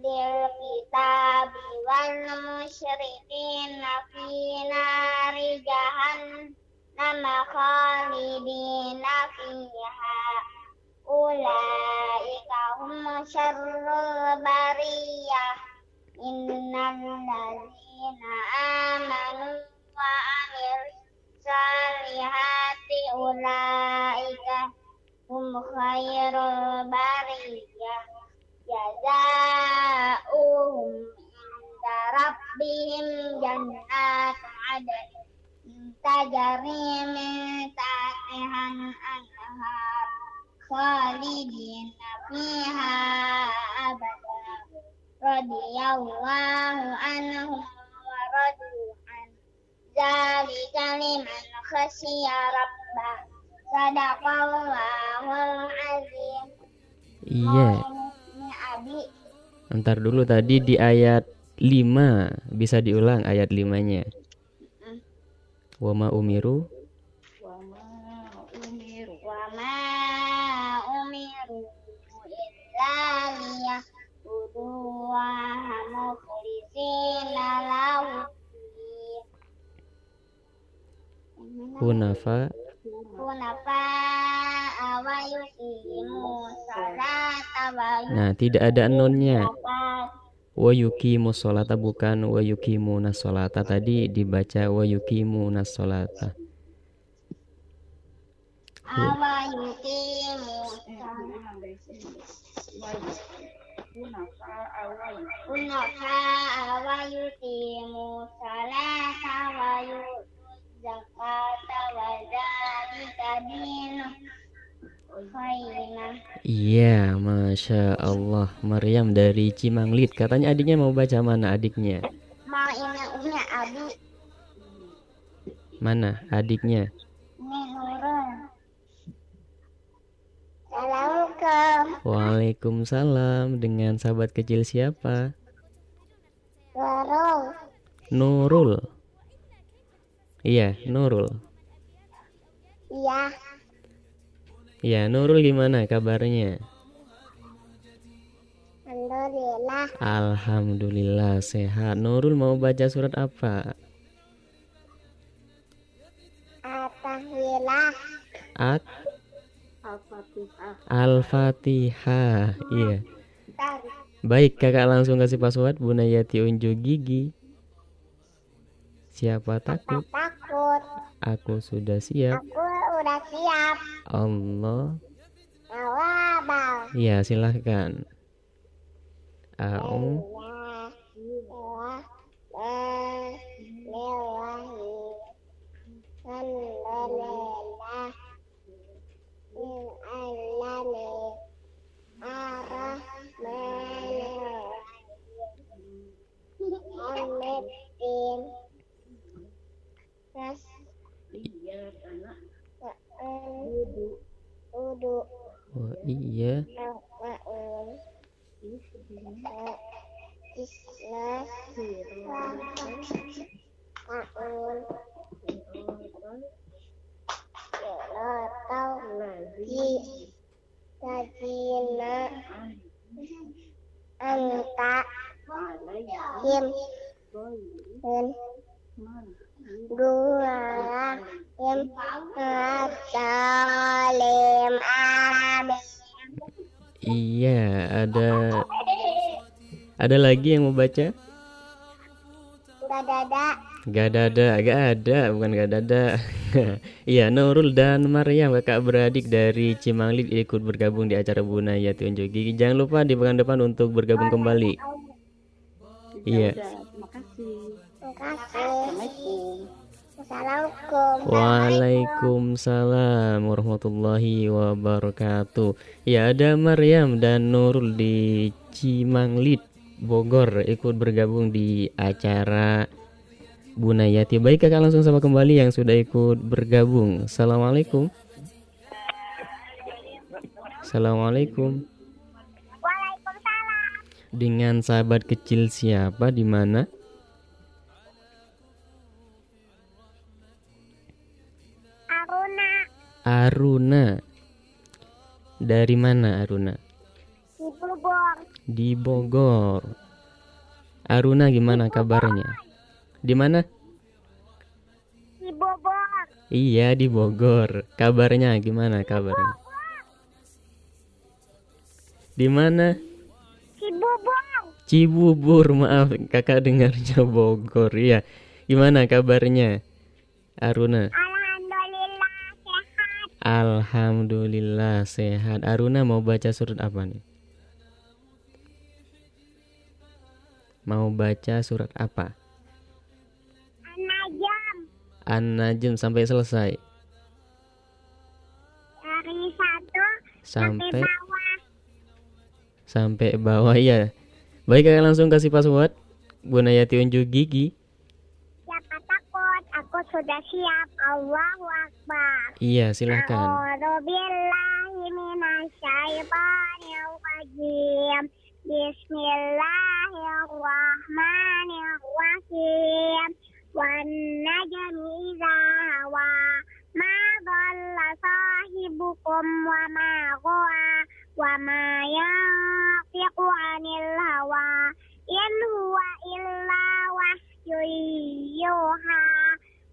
ahlil kitabi wal musyrikin fi nari jahannam khalidina fiha. Ulaika hum syarrul bariyah. Innal ladzina amanu wa amilus salihati ulaika hum khairul bariyah jazaohum inda rabbihim jannatu adn tajri min tahtihan anhar khalidina fiha abada. Radiyallahu anhum wa radu an. Zalika liman khasyiya rabbah. Azim. Iya. Ntar dulu tadi di ayat 5 bisa diulang ayat 5-nya. Wa ma umiru? Wa ma umiru. Wa ma umiru illa liya'budu wa mukhlisina lahu hunafa Nah, tidak ada nonnya. Wa sholata bukan wa yuqimu nasolata tadi dibaca wa yuqimu nasolata. awa Iya, masya Allah. Maryam dari Cimanglit. Katanya adiknya mau baca mana adiknya? Mau ini punya adik. Mana adiknya? Ini Nurul. Assalamualaikum. Waalaikumsalam. Dengan sahabat kecil siapa? Nurul. Nurul. Iya, Nurul. Iya. Iya, Nurul gimana kabarnya? Alhamdulillah. Alhamdulillah sehat. Nurul mau baca surat apa? Atahillah. At Al-Fatihah. Iya. Baik, Kakak langsung kasih password Bunayati unjuk gigi. Siapa takut? takut. Aku sudah siap. Aku udah siap. Allah. Awabal. Ya, silahkan. Au. Udu. Oh iya. Maun. Islah. Maun. Ya tahu lagi. Sajina. Anta. Him. Him. Dua. Him. Salim. Amin. Iya, ada ada lagi yang mau baca? Gak dada. Gak ada, gak ada, bukan gak ada. Iya, Nurul dan Maryam kakak beradik dari Cimanglit ikut bergabung di acara Bunaya Tunjuk Gigi. Jangan lupa di pekan depan untuk bergabung kembali. Iya. Assalamualaikum. Waalaikumsalam warahmatullahi wabarakatuh. Ya ada Maryam dan Nurul di Cimanglit Bogor ikut bergabung di acara Bunayati. Baik kakak langsung sama kembali yang sudah ikut bergabung. Assalamualaikum. Assalamualaikum. Waalaikumsalam. Dengan sahabat kecil siapa di mana? Aruna. Dari mana Aruna? di Bogor. Di Bogor. Aruna gimana kabarnya? Di mana? Di Bogor. Iya di Bogor. Kabarnya gimana kabarnya? Di mana? Di Bogor. Cibubur. Maaf kakak dengarnya Bogor. Iya. Gimana kabarnya? Aruna. Alhamdulillah sehat. Aruna mau baca surat apa nih? Mau baca surat apa? Anajam An-Najm sampai selesai. dari satu Sampai bawah. sampai bawah ya. Baik kakak langsung kasih password. Bunayati unjuk gigi. Aku sudah siap. Allahu Akbar. Iya rajim. Bismillahirrahmanirrahim. Wan najmi idza hawa. Ma dhalla sahibukum wa ma ghawa wa ma yantiqu 'anil hawa. In huwa illa wahyun yuha.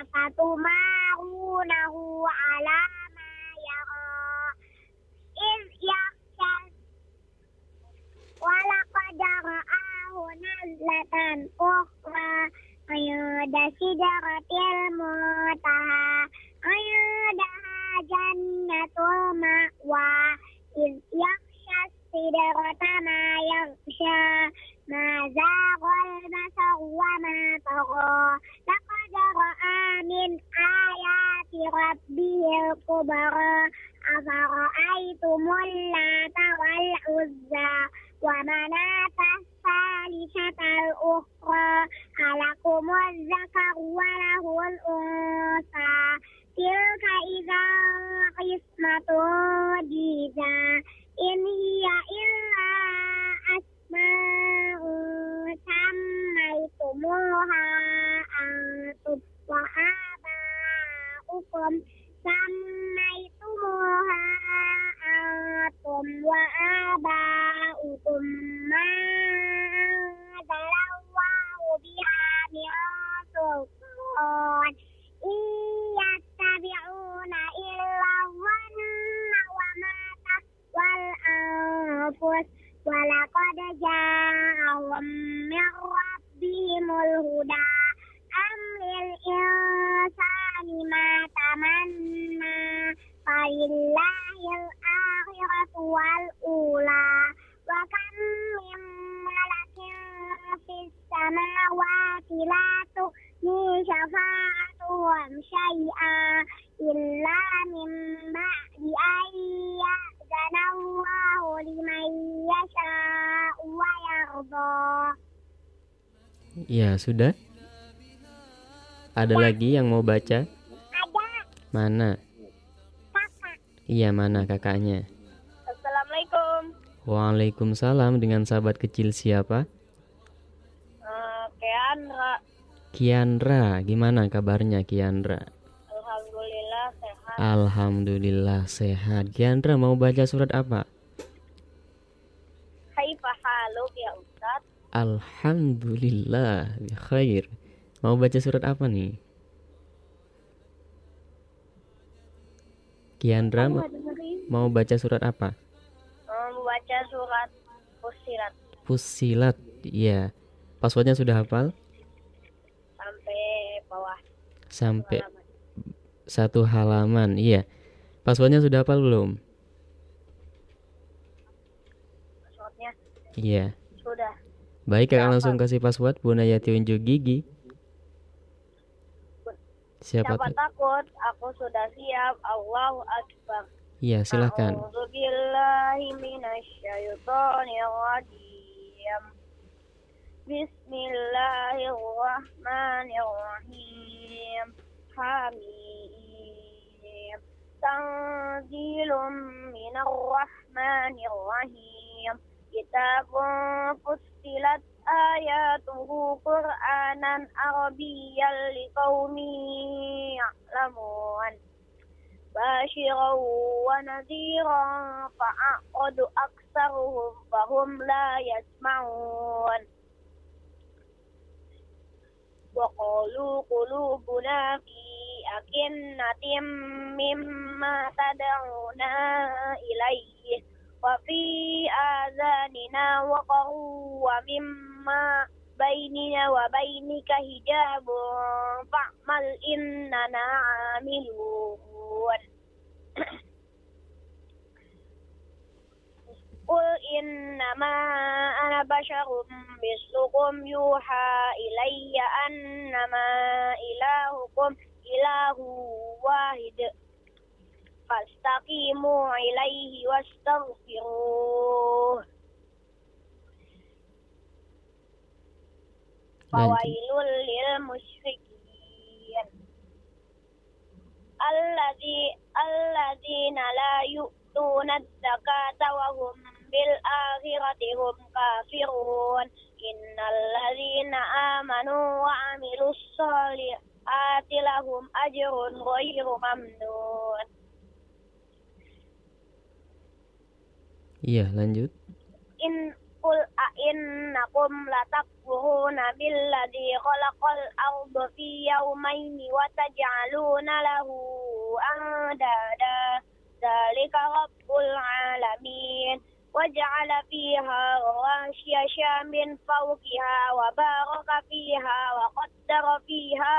أفتمارونه على ما يرى إذ يخشى ولقد رآه نزلة أخرى عند سدرة المنتهى عندها جنة المأوى إذ يغشى السدرة ما يغشى ما زاغ البصر وما طغى لقد رأى من آيات ربه الكبرى أفرأيتم اللات والعزى ومناة الثالثة الأخرى ألكم الذكر وله الأنثى تلك إذا قسمة ضيزى إن هي إلا أسماء سميتموها أنتم وآباؤكم sudah. Ada lagi yang mau baca? Ada Mana? kakak Iya, mana kakaknya? Assalamualaikum Waalaikumsalam dengan sahabat kecil siapa? uh, Keandra Kiandra, gimana kabarnya Kiandra? Alhamdulillah sehat Alhamdulillah sehat. Kiandra mau baca surat apa? Alhamdulillah khair. Mau baca surat apa nih? Kiandra ma- mau baca surat apa? Membaca surat Fusilat Fusilat. Iya. Passwordnya sudah hafal? sampai bawah Sampai halaman. satu halaman. Iya. Passwordnya sudah hafal belum? Passwordnya Iya. Baik, kakak langsung kasih password Bu Nayati unjuk gigi. Siapa? Siapa takut aku sudah siap Allahu Akbar Iya, silahkan. Bismillahirrahmanirrahim. Hamim. Tanzilum minar rahmanir rahim. Kitabun fussilat ayatuhu Qur'anan Arabiyyan liqaumin ya'lamun. باشرا ونذيرا فأعقد أكثرهم فهم لا يسمعون وقالوا قلوبنا في أكنة مما تدعونا إليه وفي آذاننا وقر ومما بيننا وبينك حجاب فاعمل إننا عاملون. قل إنما أنا بشر مثلكم يوحى إلي أنما إلهكم إله واحد. فاستقيموا إليه واستغفروه. فويل للمشركين الذي الذين لا يؤتون الزكاة وهم بالآخرة هم كافرون. إن الذين آمنوا وعملوا الصالحات لهم أجر غير ممنون. Iya, lanjut. إن قل أئنكم لتكفرون بالذي خلق الأرض في يومين وتجعلون له أندادا ذلك رب العالمين وجعل فيها رواسي من فوقها وبارك فيها وقدر فيها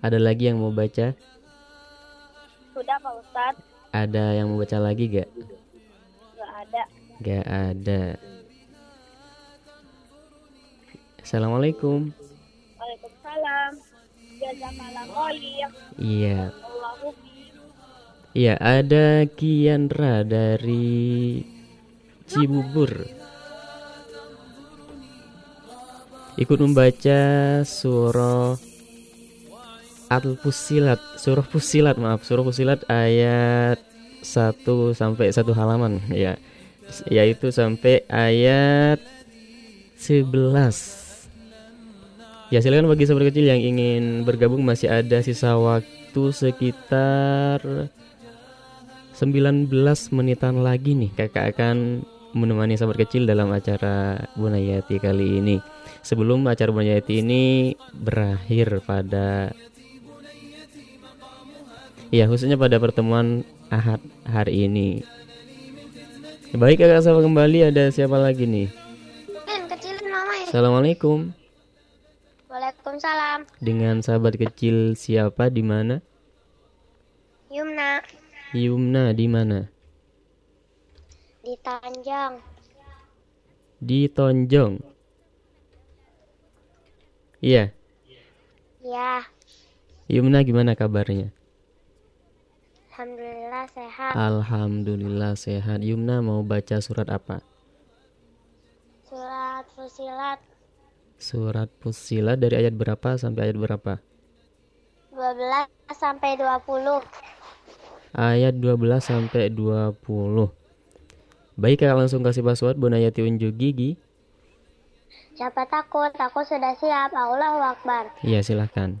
Ada lagi yang mau baca? Sudah Pak Ustadz? Ada yang mau baca lagi gak? Gak ada. Gak ada. Assalamualaikum. Waalaikumsalam. Iya. Iya, ada Kiandra dari Cibubur. Ikut membaca surah Al-Fusilat, surah Fusilat, maaf, surah Fusilat ayat 1 sampai satu halaman ya. Yaitu sampai ayat 11. Ya silakan bagi sahabat kecil yang ingin bergabung masih ada sisa waktu sekitar 19 menitan lagi nih kakak akan menemani sahabat kecil dalam acara Bunayati kali ini. Sebelum acara Bunayati ini berakhir pada Ya khususnya pada pertemuan Ahad hari ini. Baik kakak sahabat kembali ada siapa lagi nih? Kan kecilin mama ya. Assalamualaikum. Waalaikumsalam. Dengan sahabat kecil siapa di mana? Yumna Yumna di mana? di Tanjang. Di Tonjong. Iya, Ya, Yumna gimana kabarnya? Alhamdulillah sehat. Alhamdulillah sehat. Yumna mau baca surat apa? Surat Fusilat Surat Fusilat dari ayat berapa sampai ayat berapa? 12 sampai 20. Ayat 12 sampai 20. Baik, kakak langsung kasih password Bonayati unjuk gigi. Siapa takut? Aku sudah siap. Allahu Akbar. Iya, silahkan.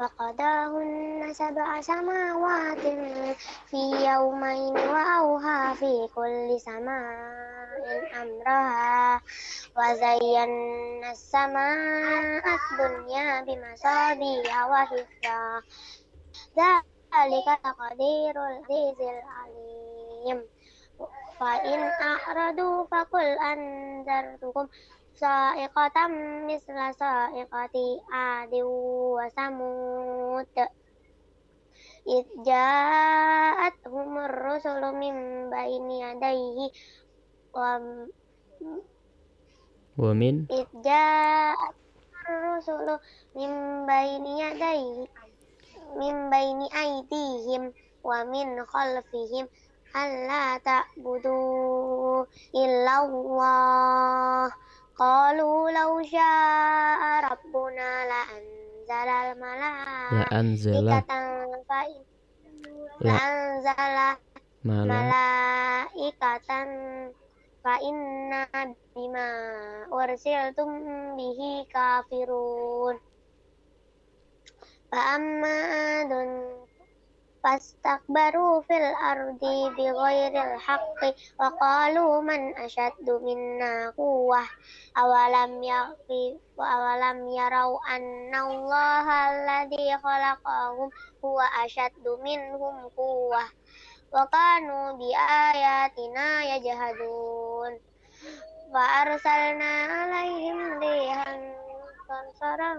فقضاهن سبع سماوات في يومين وأوحى في كل سماء أمرها وزينا السماء الدنيا بمصابيح وحفظا. ذلك تقدير العزيز العليم. فإن أعرضوا فقل أنذرتكم. sa'iqatam misla sa'iqati adi wa samud Ija'at humur rusulu min baini adaihi wa wa min Ija'at rusulu min baini adaihi min baini aidihim wa min khalfihim alla ta'budu illallah Qalu law syaa rabbuna la anzala al malaa. La anzala. La anzala malaikatan fa inna bima ursiltum bihi kafirun. Fa amma فاستكبروا في الأرض بغير الحق وقالوا من أشد منا قوة أولم يغفر أولم يروا أن الله الذي خلقهم هو أشد منهم قوة وكانوا بآياتنا يجهدون فأرسلنا عليهم ريحا صرصرا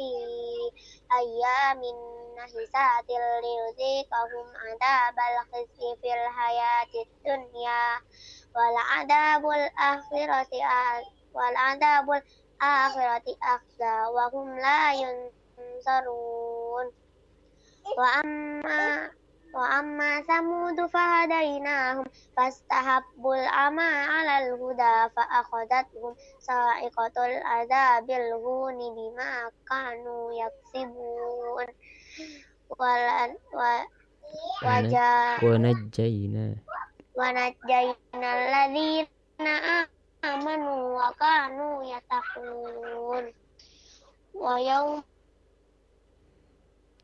fi ayyamin nahisatil liyuziqahum adabal khizi fil hayatid dunya wal adabul akhirati wal adabul akhirati akhza wa hum la yunsarun wa amma وأما ثمود فهديناهم فاستحبوا العمى على الهدى فأخذتهم صاعقة العذاب الهون بما كانوا يكسبون ولن و وجاء ونجينا ونجينا الذين آمنوا وكانوا يتقون ويوم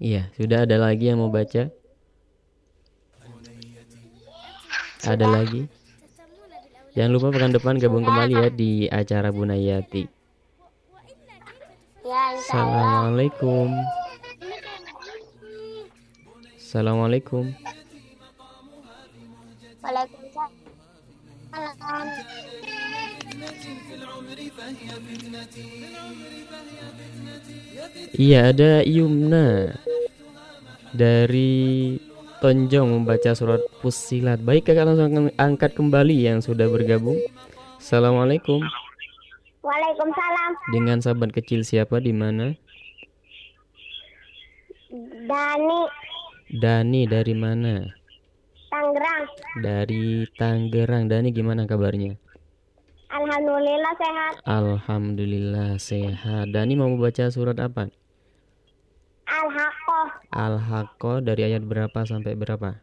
Iya, sudah ada lagi yang mau baca? Ada lagi? Jangan lupa pekan depan gabung kembali ya di acara Bunayati. Ya. Assalamualaikum. Assalamualaikum. Iya, ada Yumna dari Tonjong membaca surat Fusilat. Baik, kakak langsung angkat kembali yang sudah bergabung. Assalamualaikum. Waalaikumsalam. Dengan sahabat kecil siapa di mana? Dani Dani dari mana? Tangerang. Dari Tangerang. Dani gimana kabarnya? Alhamdulillah sehat. Alhamdulillah sehat. Dani mau baca surat apa? Al-Haqqah Al-Haqqah dari ayat berapa sampai berapa?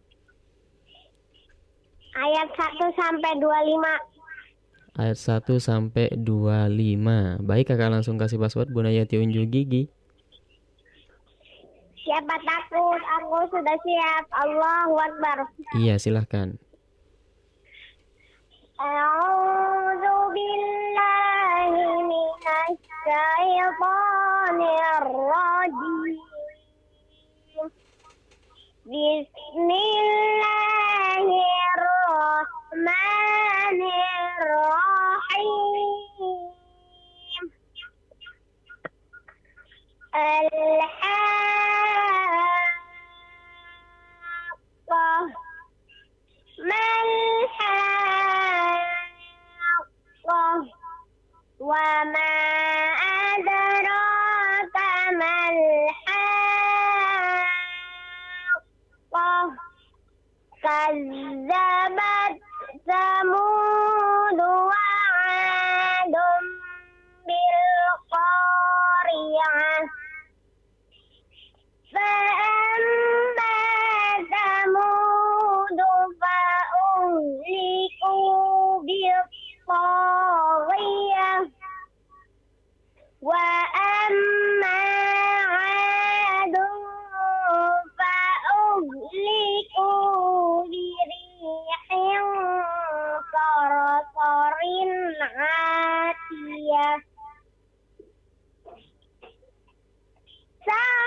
ayat 1 sampai 25. Ayat 1 sampai 25. Baik, kakak langsung kasih password Bunayati unjuk gigi. Siapa takut? Aku sudah siap. Allahu Akbar. Iya, silahkan. A'udzu billahi minasy syaithanir rajim. بسم الله الرحمن الرحيم. الحق. ما الحق؟ وما أدرى كذبت ثمود وعاد بالقارعة. Sasha. Sasha.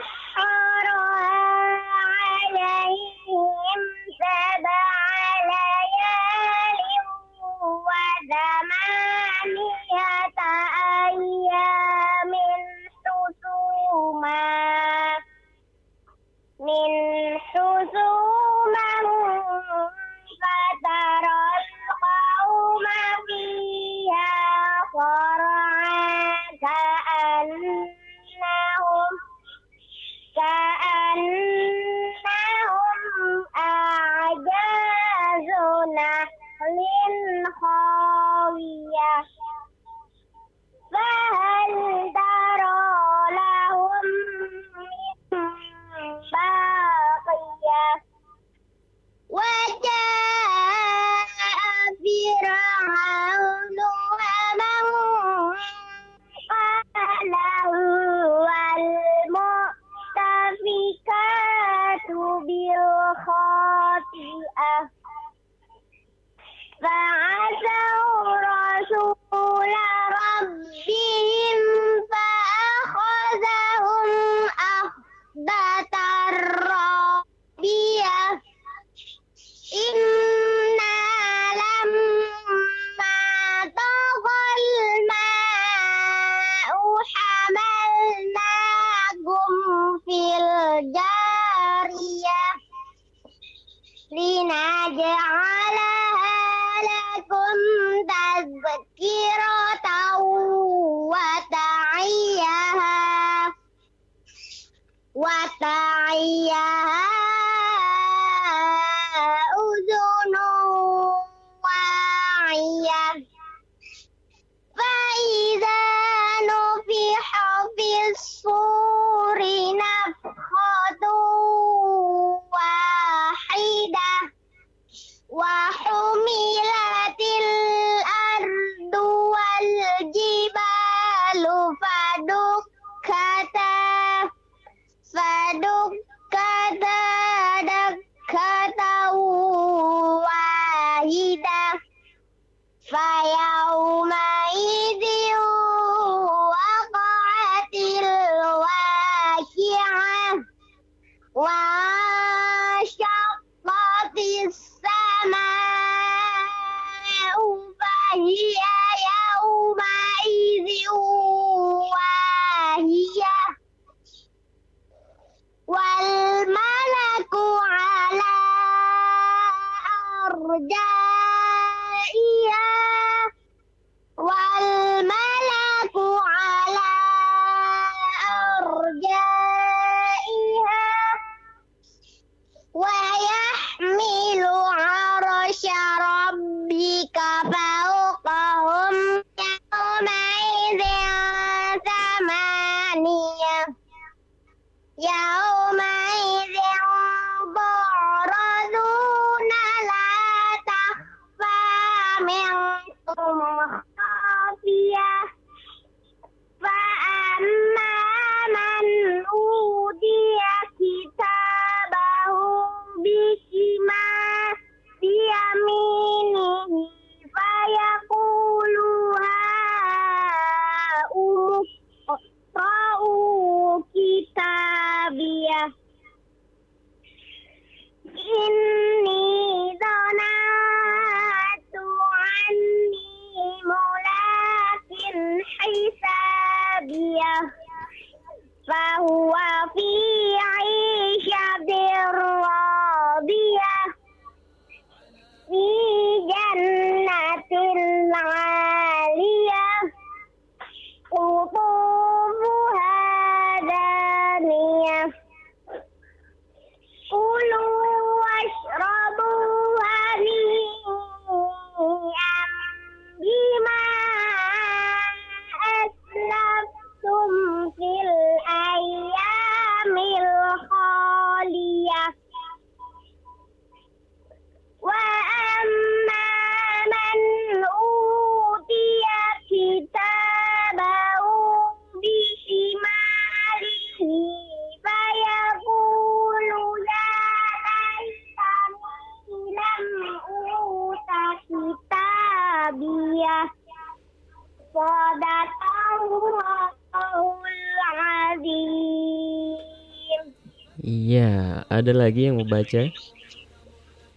Ada lagi yang mau baca?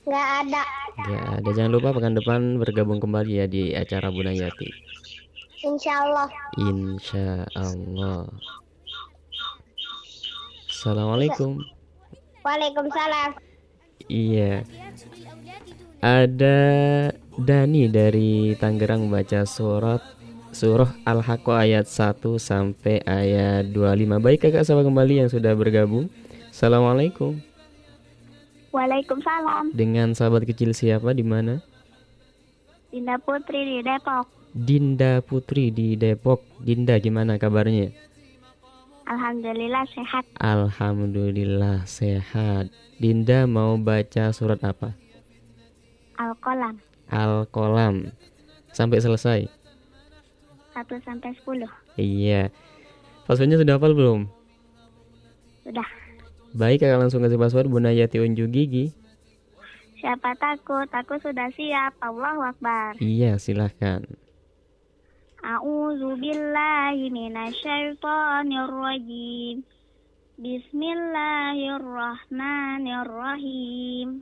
Nggak ada Ya, ada. Jangan lupa pekan depan bergabung kembali ya di acara Bunayati. Insya Allah Insya Allah. Assalamualaikum. Waalaikumsalam Iya, ada Dani dari Tangerang membaca surat Surah Al-Haqqah ayat 1 sampai ayat 25. Baik kakak sahabat kembali yang sudah bergabung. Assalamualaikum. Waalaikumsalam. Dengan sahabat kecil siapa di mana? Dinda Putri di Depok. Dinda Putri di Depok. Dinda gimana kabarnya? Alhamdulillah sehat. Alhamdulillah sehat. Dinda mau baca surat apa? Al-Qalam Al-Qalam. Sampai selesai. 1 sampai 10. Iya. Passwordnya sudah hafal belum? Sudah. Baik, kakak langsung kasih password Bunayati unjuk gigi. Siapa takut? Aku sudah siap. Allahu Akbar. Iya, silahkan. A'udzu billahi minasyaitonir rajim. Bismillahirrahmanirrahim.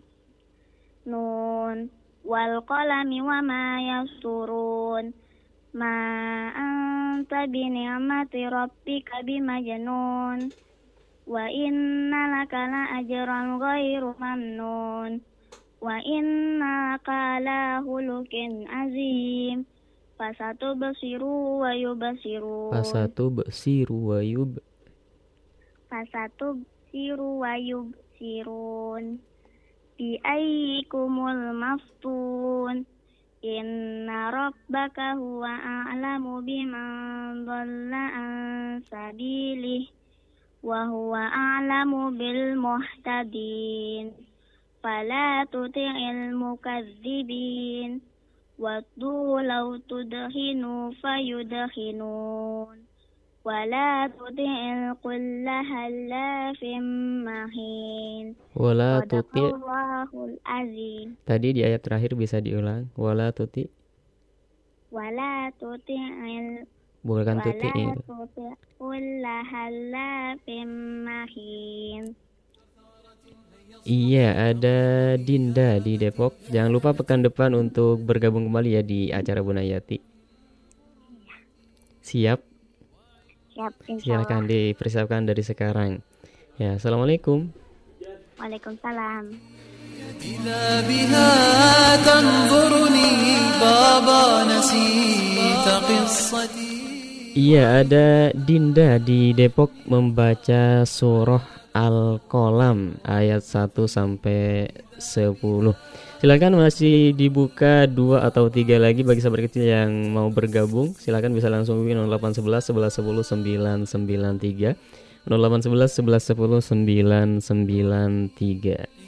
Nun wal qalami wa ma yasturun. Ma anta bi ni'mati rabbika bimajnun. Wa inna laka la ajran ghairu mamnun. Wa inna laka la hulukin azim. Fasatu basiru wa yubasirun. Fasatu basiru wa yub Fasatu basiru wa yubsirun. Bi ayyikumul maftun. Inna rabbaka huwa a'lamu biman dhalla an sabilih wa huwa a'lamu bil muhtadin fala tuti'il mukadzibin waddu law tudhinu fayudhinun wala tuti'il kulla halafin mahin wala tuti Sadaqallahul azim tadi di ayat terakhir bisa diulang. wala tuti wala tuti'il bukan tuti wala tuti' kulla halafin mahin Iya, ada Dinda di Depok. Jangan lupa pekan depan untuk bergabung kembali ya di acara Bunayati. Siap? siap insya Silakan dipersiapkan dari sekarang. Ya, assalamualaikum. Waalaikumsalam إذا بها تنظرني بابا نسيت قصتي Iya, ada Dinda di Depok membaca surah Al-Qalam ayat 1 sampai 10. Silakan masih dibuka dua atau tiga lagi bagi sahabat kecil yang mau bergabung. Silakan bisa langsung hubungi 0811 11 10 993 0811 11 10 993.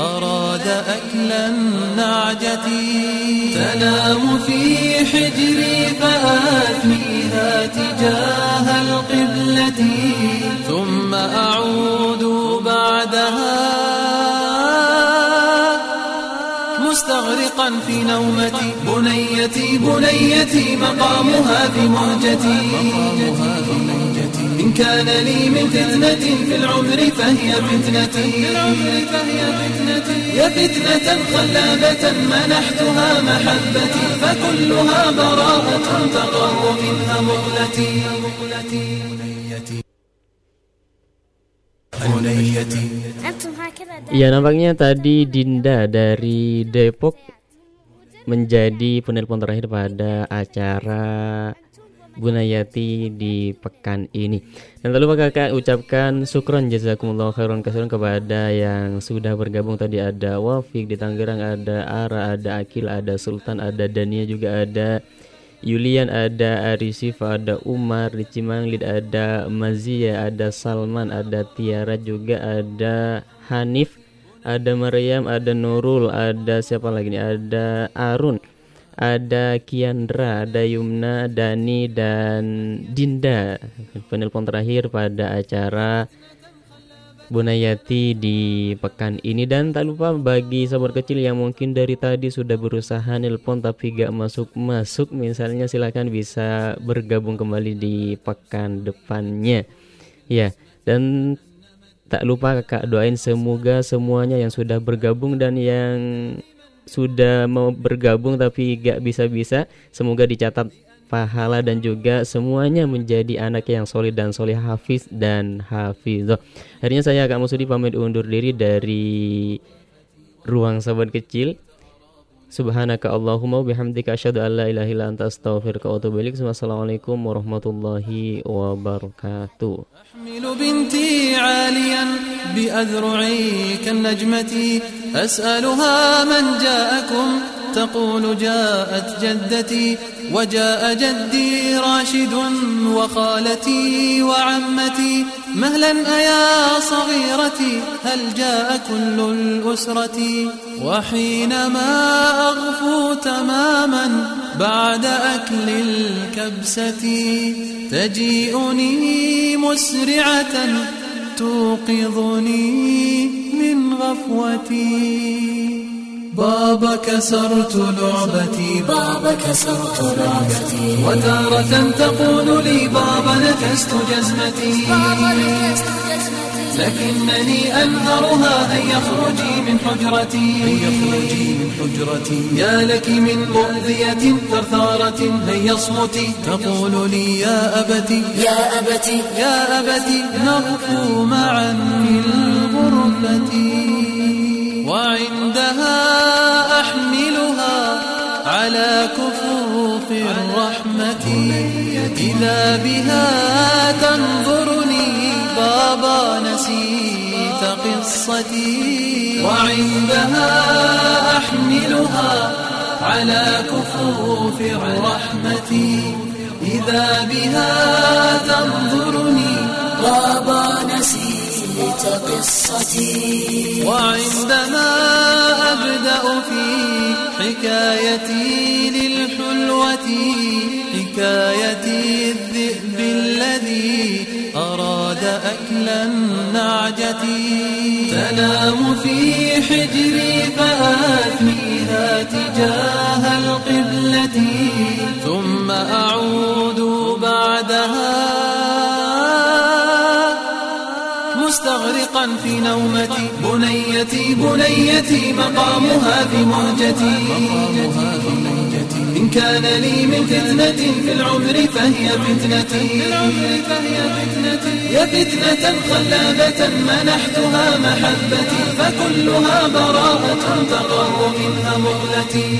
أراد أكل النعجة. تنام في حجري فآتيها تجاه القبلة. ثم أعود بعدها مستغرقا في نومتي بنيتي بنيتي مقامها في مهجتي. إن كان لي من فتنة في العمر فهي فتنتي يا فتنة خلابة منحتها محبتي فكلها براءة تقر منها مقلتي بنيتي بنيتي أنتم هكذا دائما Iya nampaknya tadi Dinda dari Depok menjadi penelpon terakhir pada acara Bunayati di pekan ini. Dan lalu kakak ucapkan syukron jazakumullah khairan kasiran kepada yang sudah bergabung tadi ada Wafik di Tangerang, ada Ara, ada Akil, ada Sultan, ada Dania juga ada Yulian, ada Arisif, ada Umar di Cimanglid, ada Mazia, ada Salman, ada Tiara juga ada Hanif, ada Maryam, ada Nurul, ada siapa lagi nih? Ada Arun, ada Kiandra, ada Yumna, Dani dan Dinda. Penelpon terakhir pada acara Bunayati di pekan ini dan tak lupa bagi sahabat kecil yang mungkin dari tadi sudah berusaha nelpon tapi gak masuk-masuk misalnya silakan bisa bergabung kembali di pekan depannya ya dan tak lupa kakak doain semoga semuanya yang sudah bergabung dan yang sudah mau bergabung tapi gak bisa-bisa semoga dicatat pahala dan juga semuanya menjadi anak yang solid dan soleh hafiz dan hafizah. Akhirnya saya Kak Musudi pamit undur diri dari ruang sahabat kecil. Subhanaka Allahumma wa bihamdika asyhadu an la ilaha illa anta astaghfiruka wa atubu ilaik. Wassalamualaikum warahmatullahi wabarakatuh. أحمل بنتي عاليا بأذرعي كالنجمة أسألها من جاءكم. تقول جاءت جدتي وجاء جدي راشد وخالتي وعمتي مهلا أيا صغيرتي هل جاء كل الأسرة؟ وحينما أغفو تماما بعد أكل الكبسة تجيئني مسرعة توقظني من غفوتي. بابا كسرت لعبتي. بابا كسرت لعبتي. وتارة تقول لي بابا نكست جزمتي. لكنني أنهرها هيا اخرجي من حجرتي. هيا اخرجي من حجرتي. يا لك من مؤذية ثرثارة هيا اصمتي تقول لي يا أبتي. يا أبتي. يا أبتي نغفو معا في الغرفة. وعندها أحملها على كفوف الرحمة. إذا بها تنظرني بابا نسيت قصتي. وعندها أحملها على كفوف الرحمة إذا بها تنظرني بابا نسيت قصتي. وعندما أبدأ في حكايتي للحلوة حكايتي الذئب الذي أراد أكل النعجة. تنام في حجري فآثنيها تجاه القبلة. ثم أعود بعدها مستغرقا في نومتي. بنيتي بنيتي مقامها في مهجتي. إن كان لي من فتنة في العمر فهي فتنتي. يا فتنة خلابة منحتها محبتي فكلها براءة تقر منها مقلتي.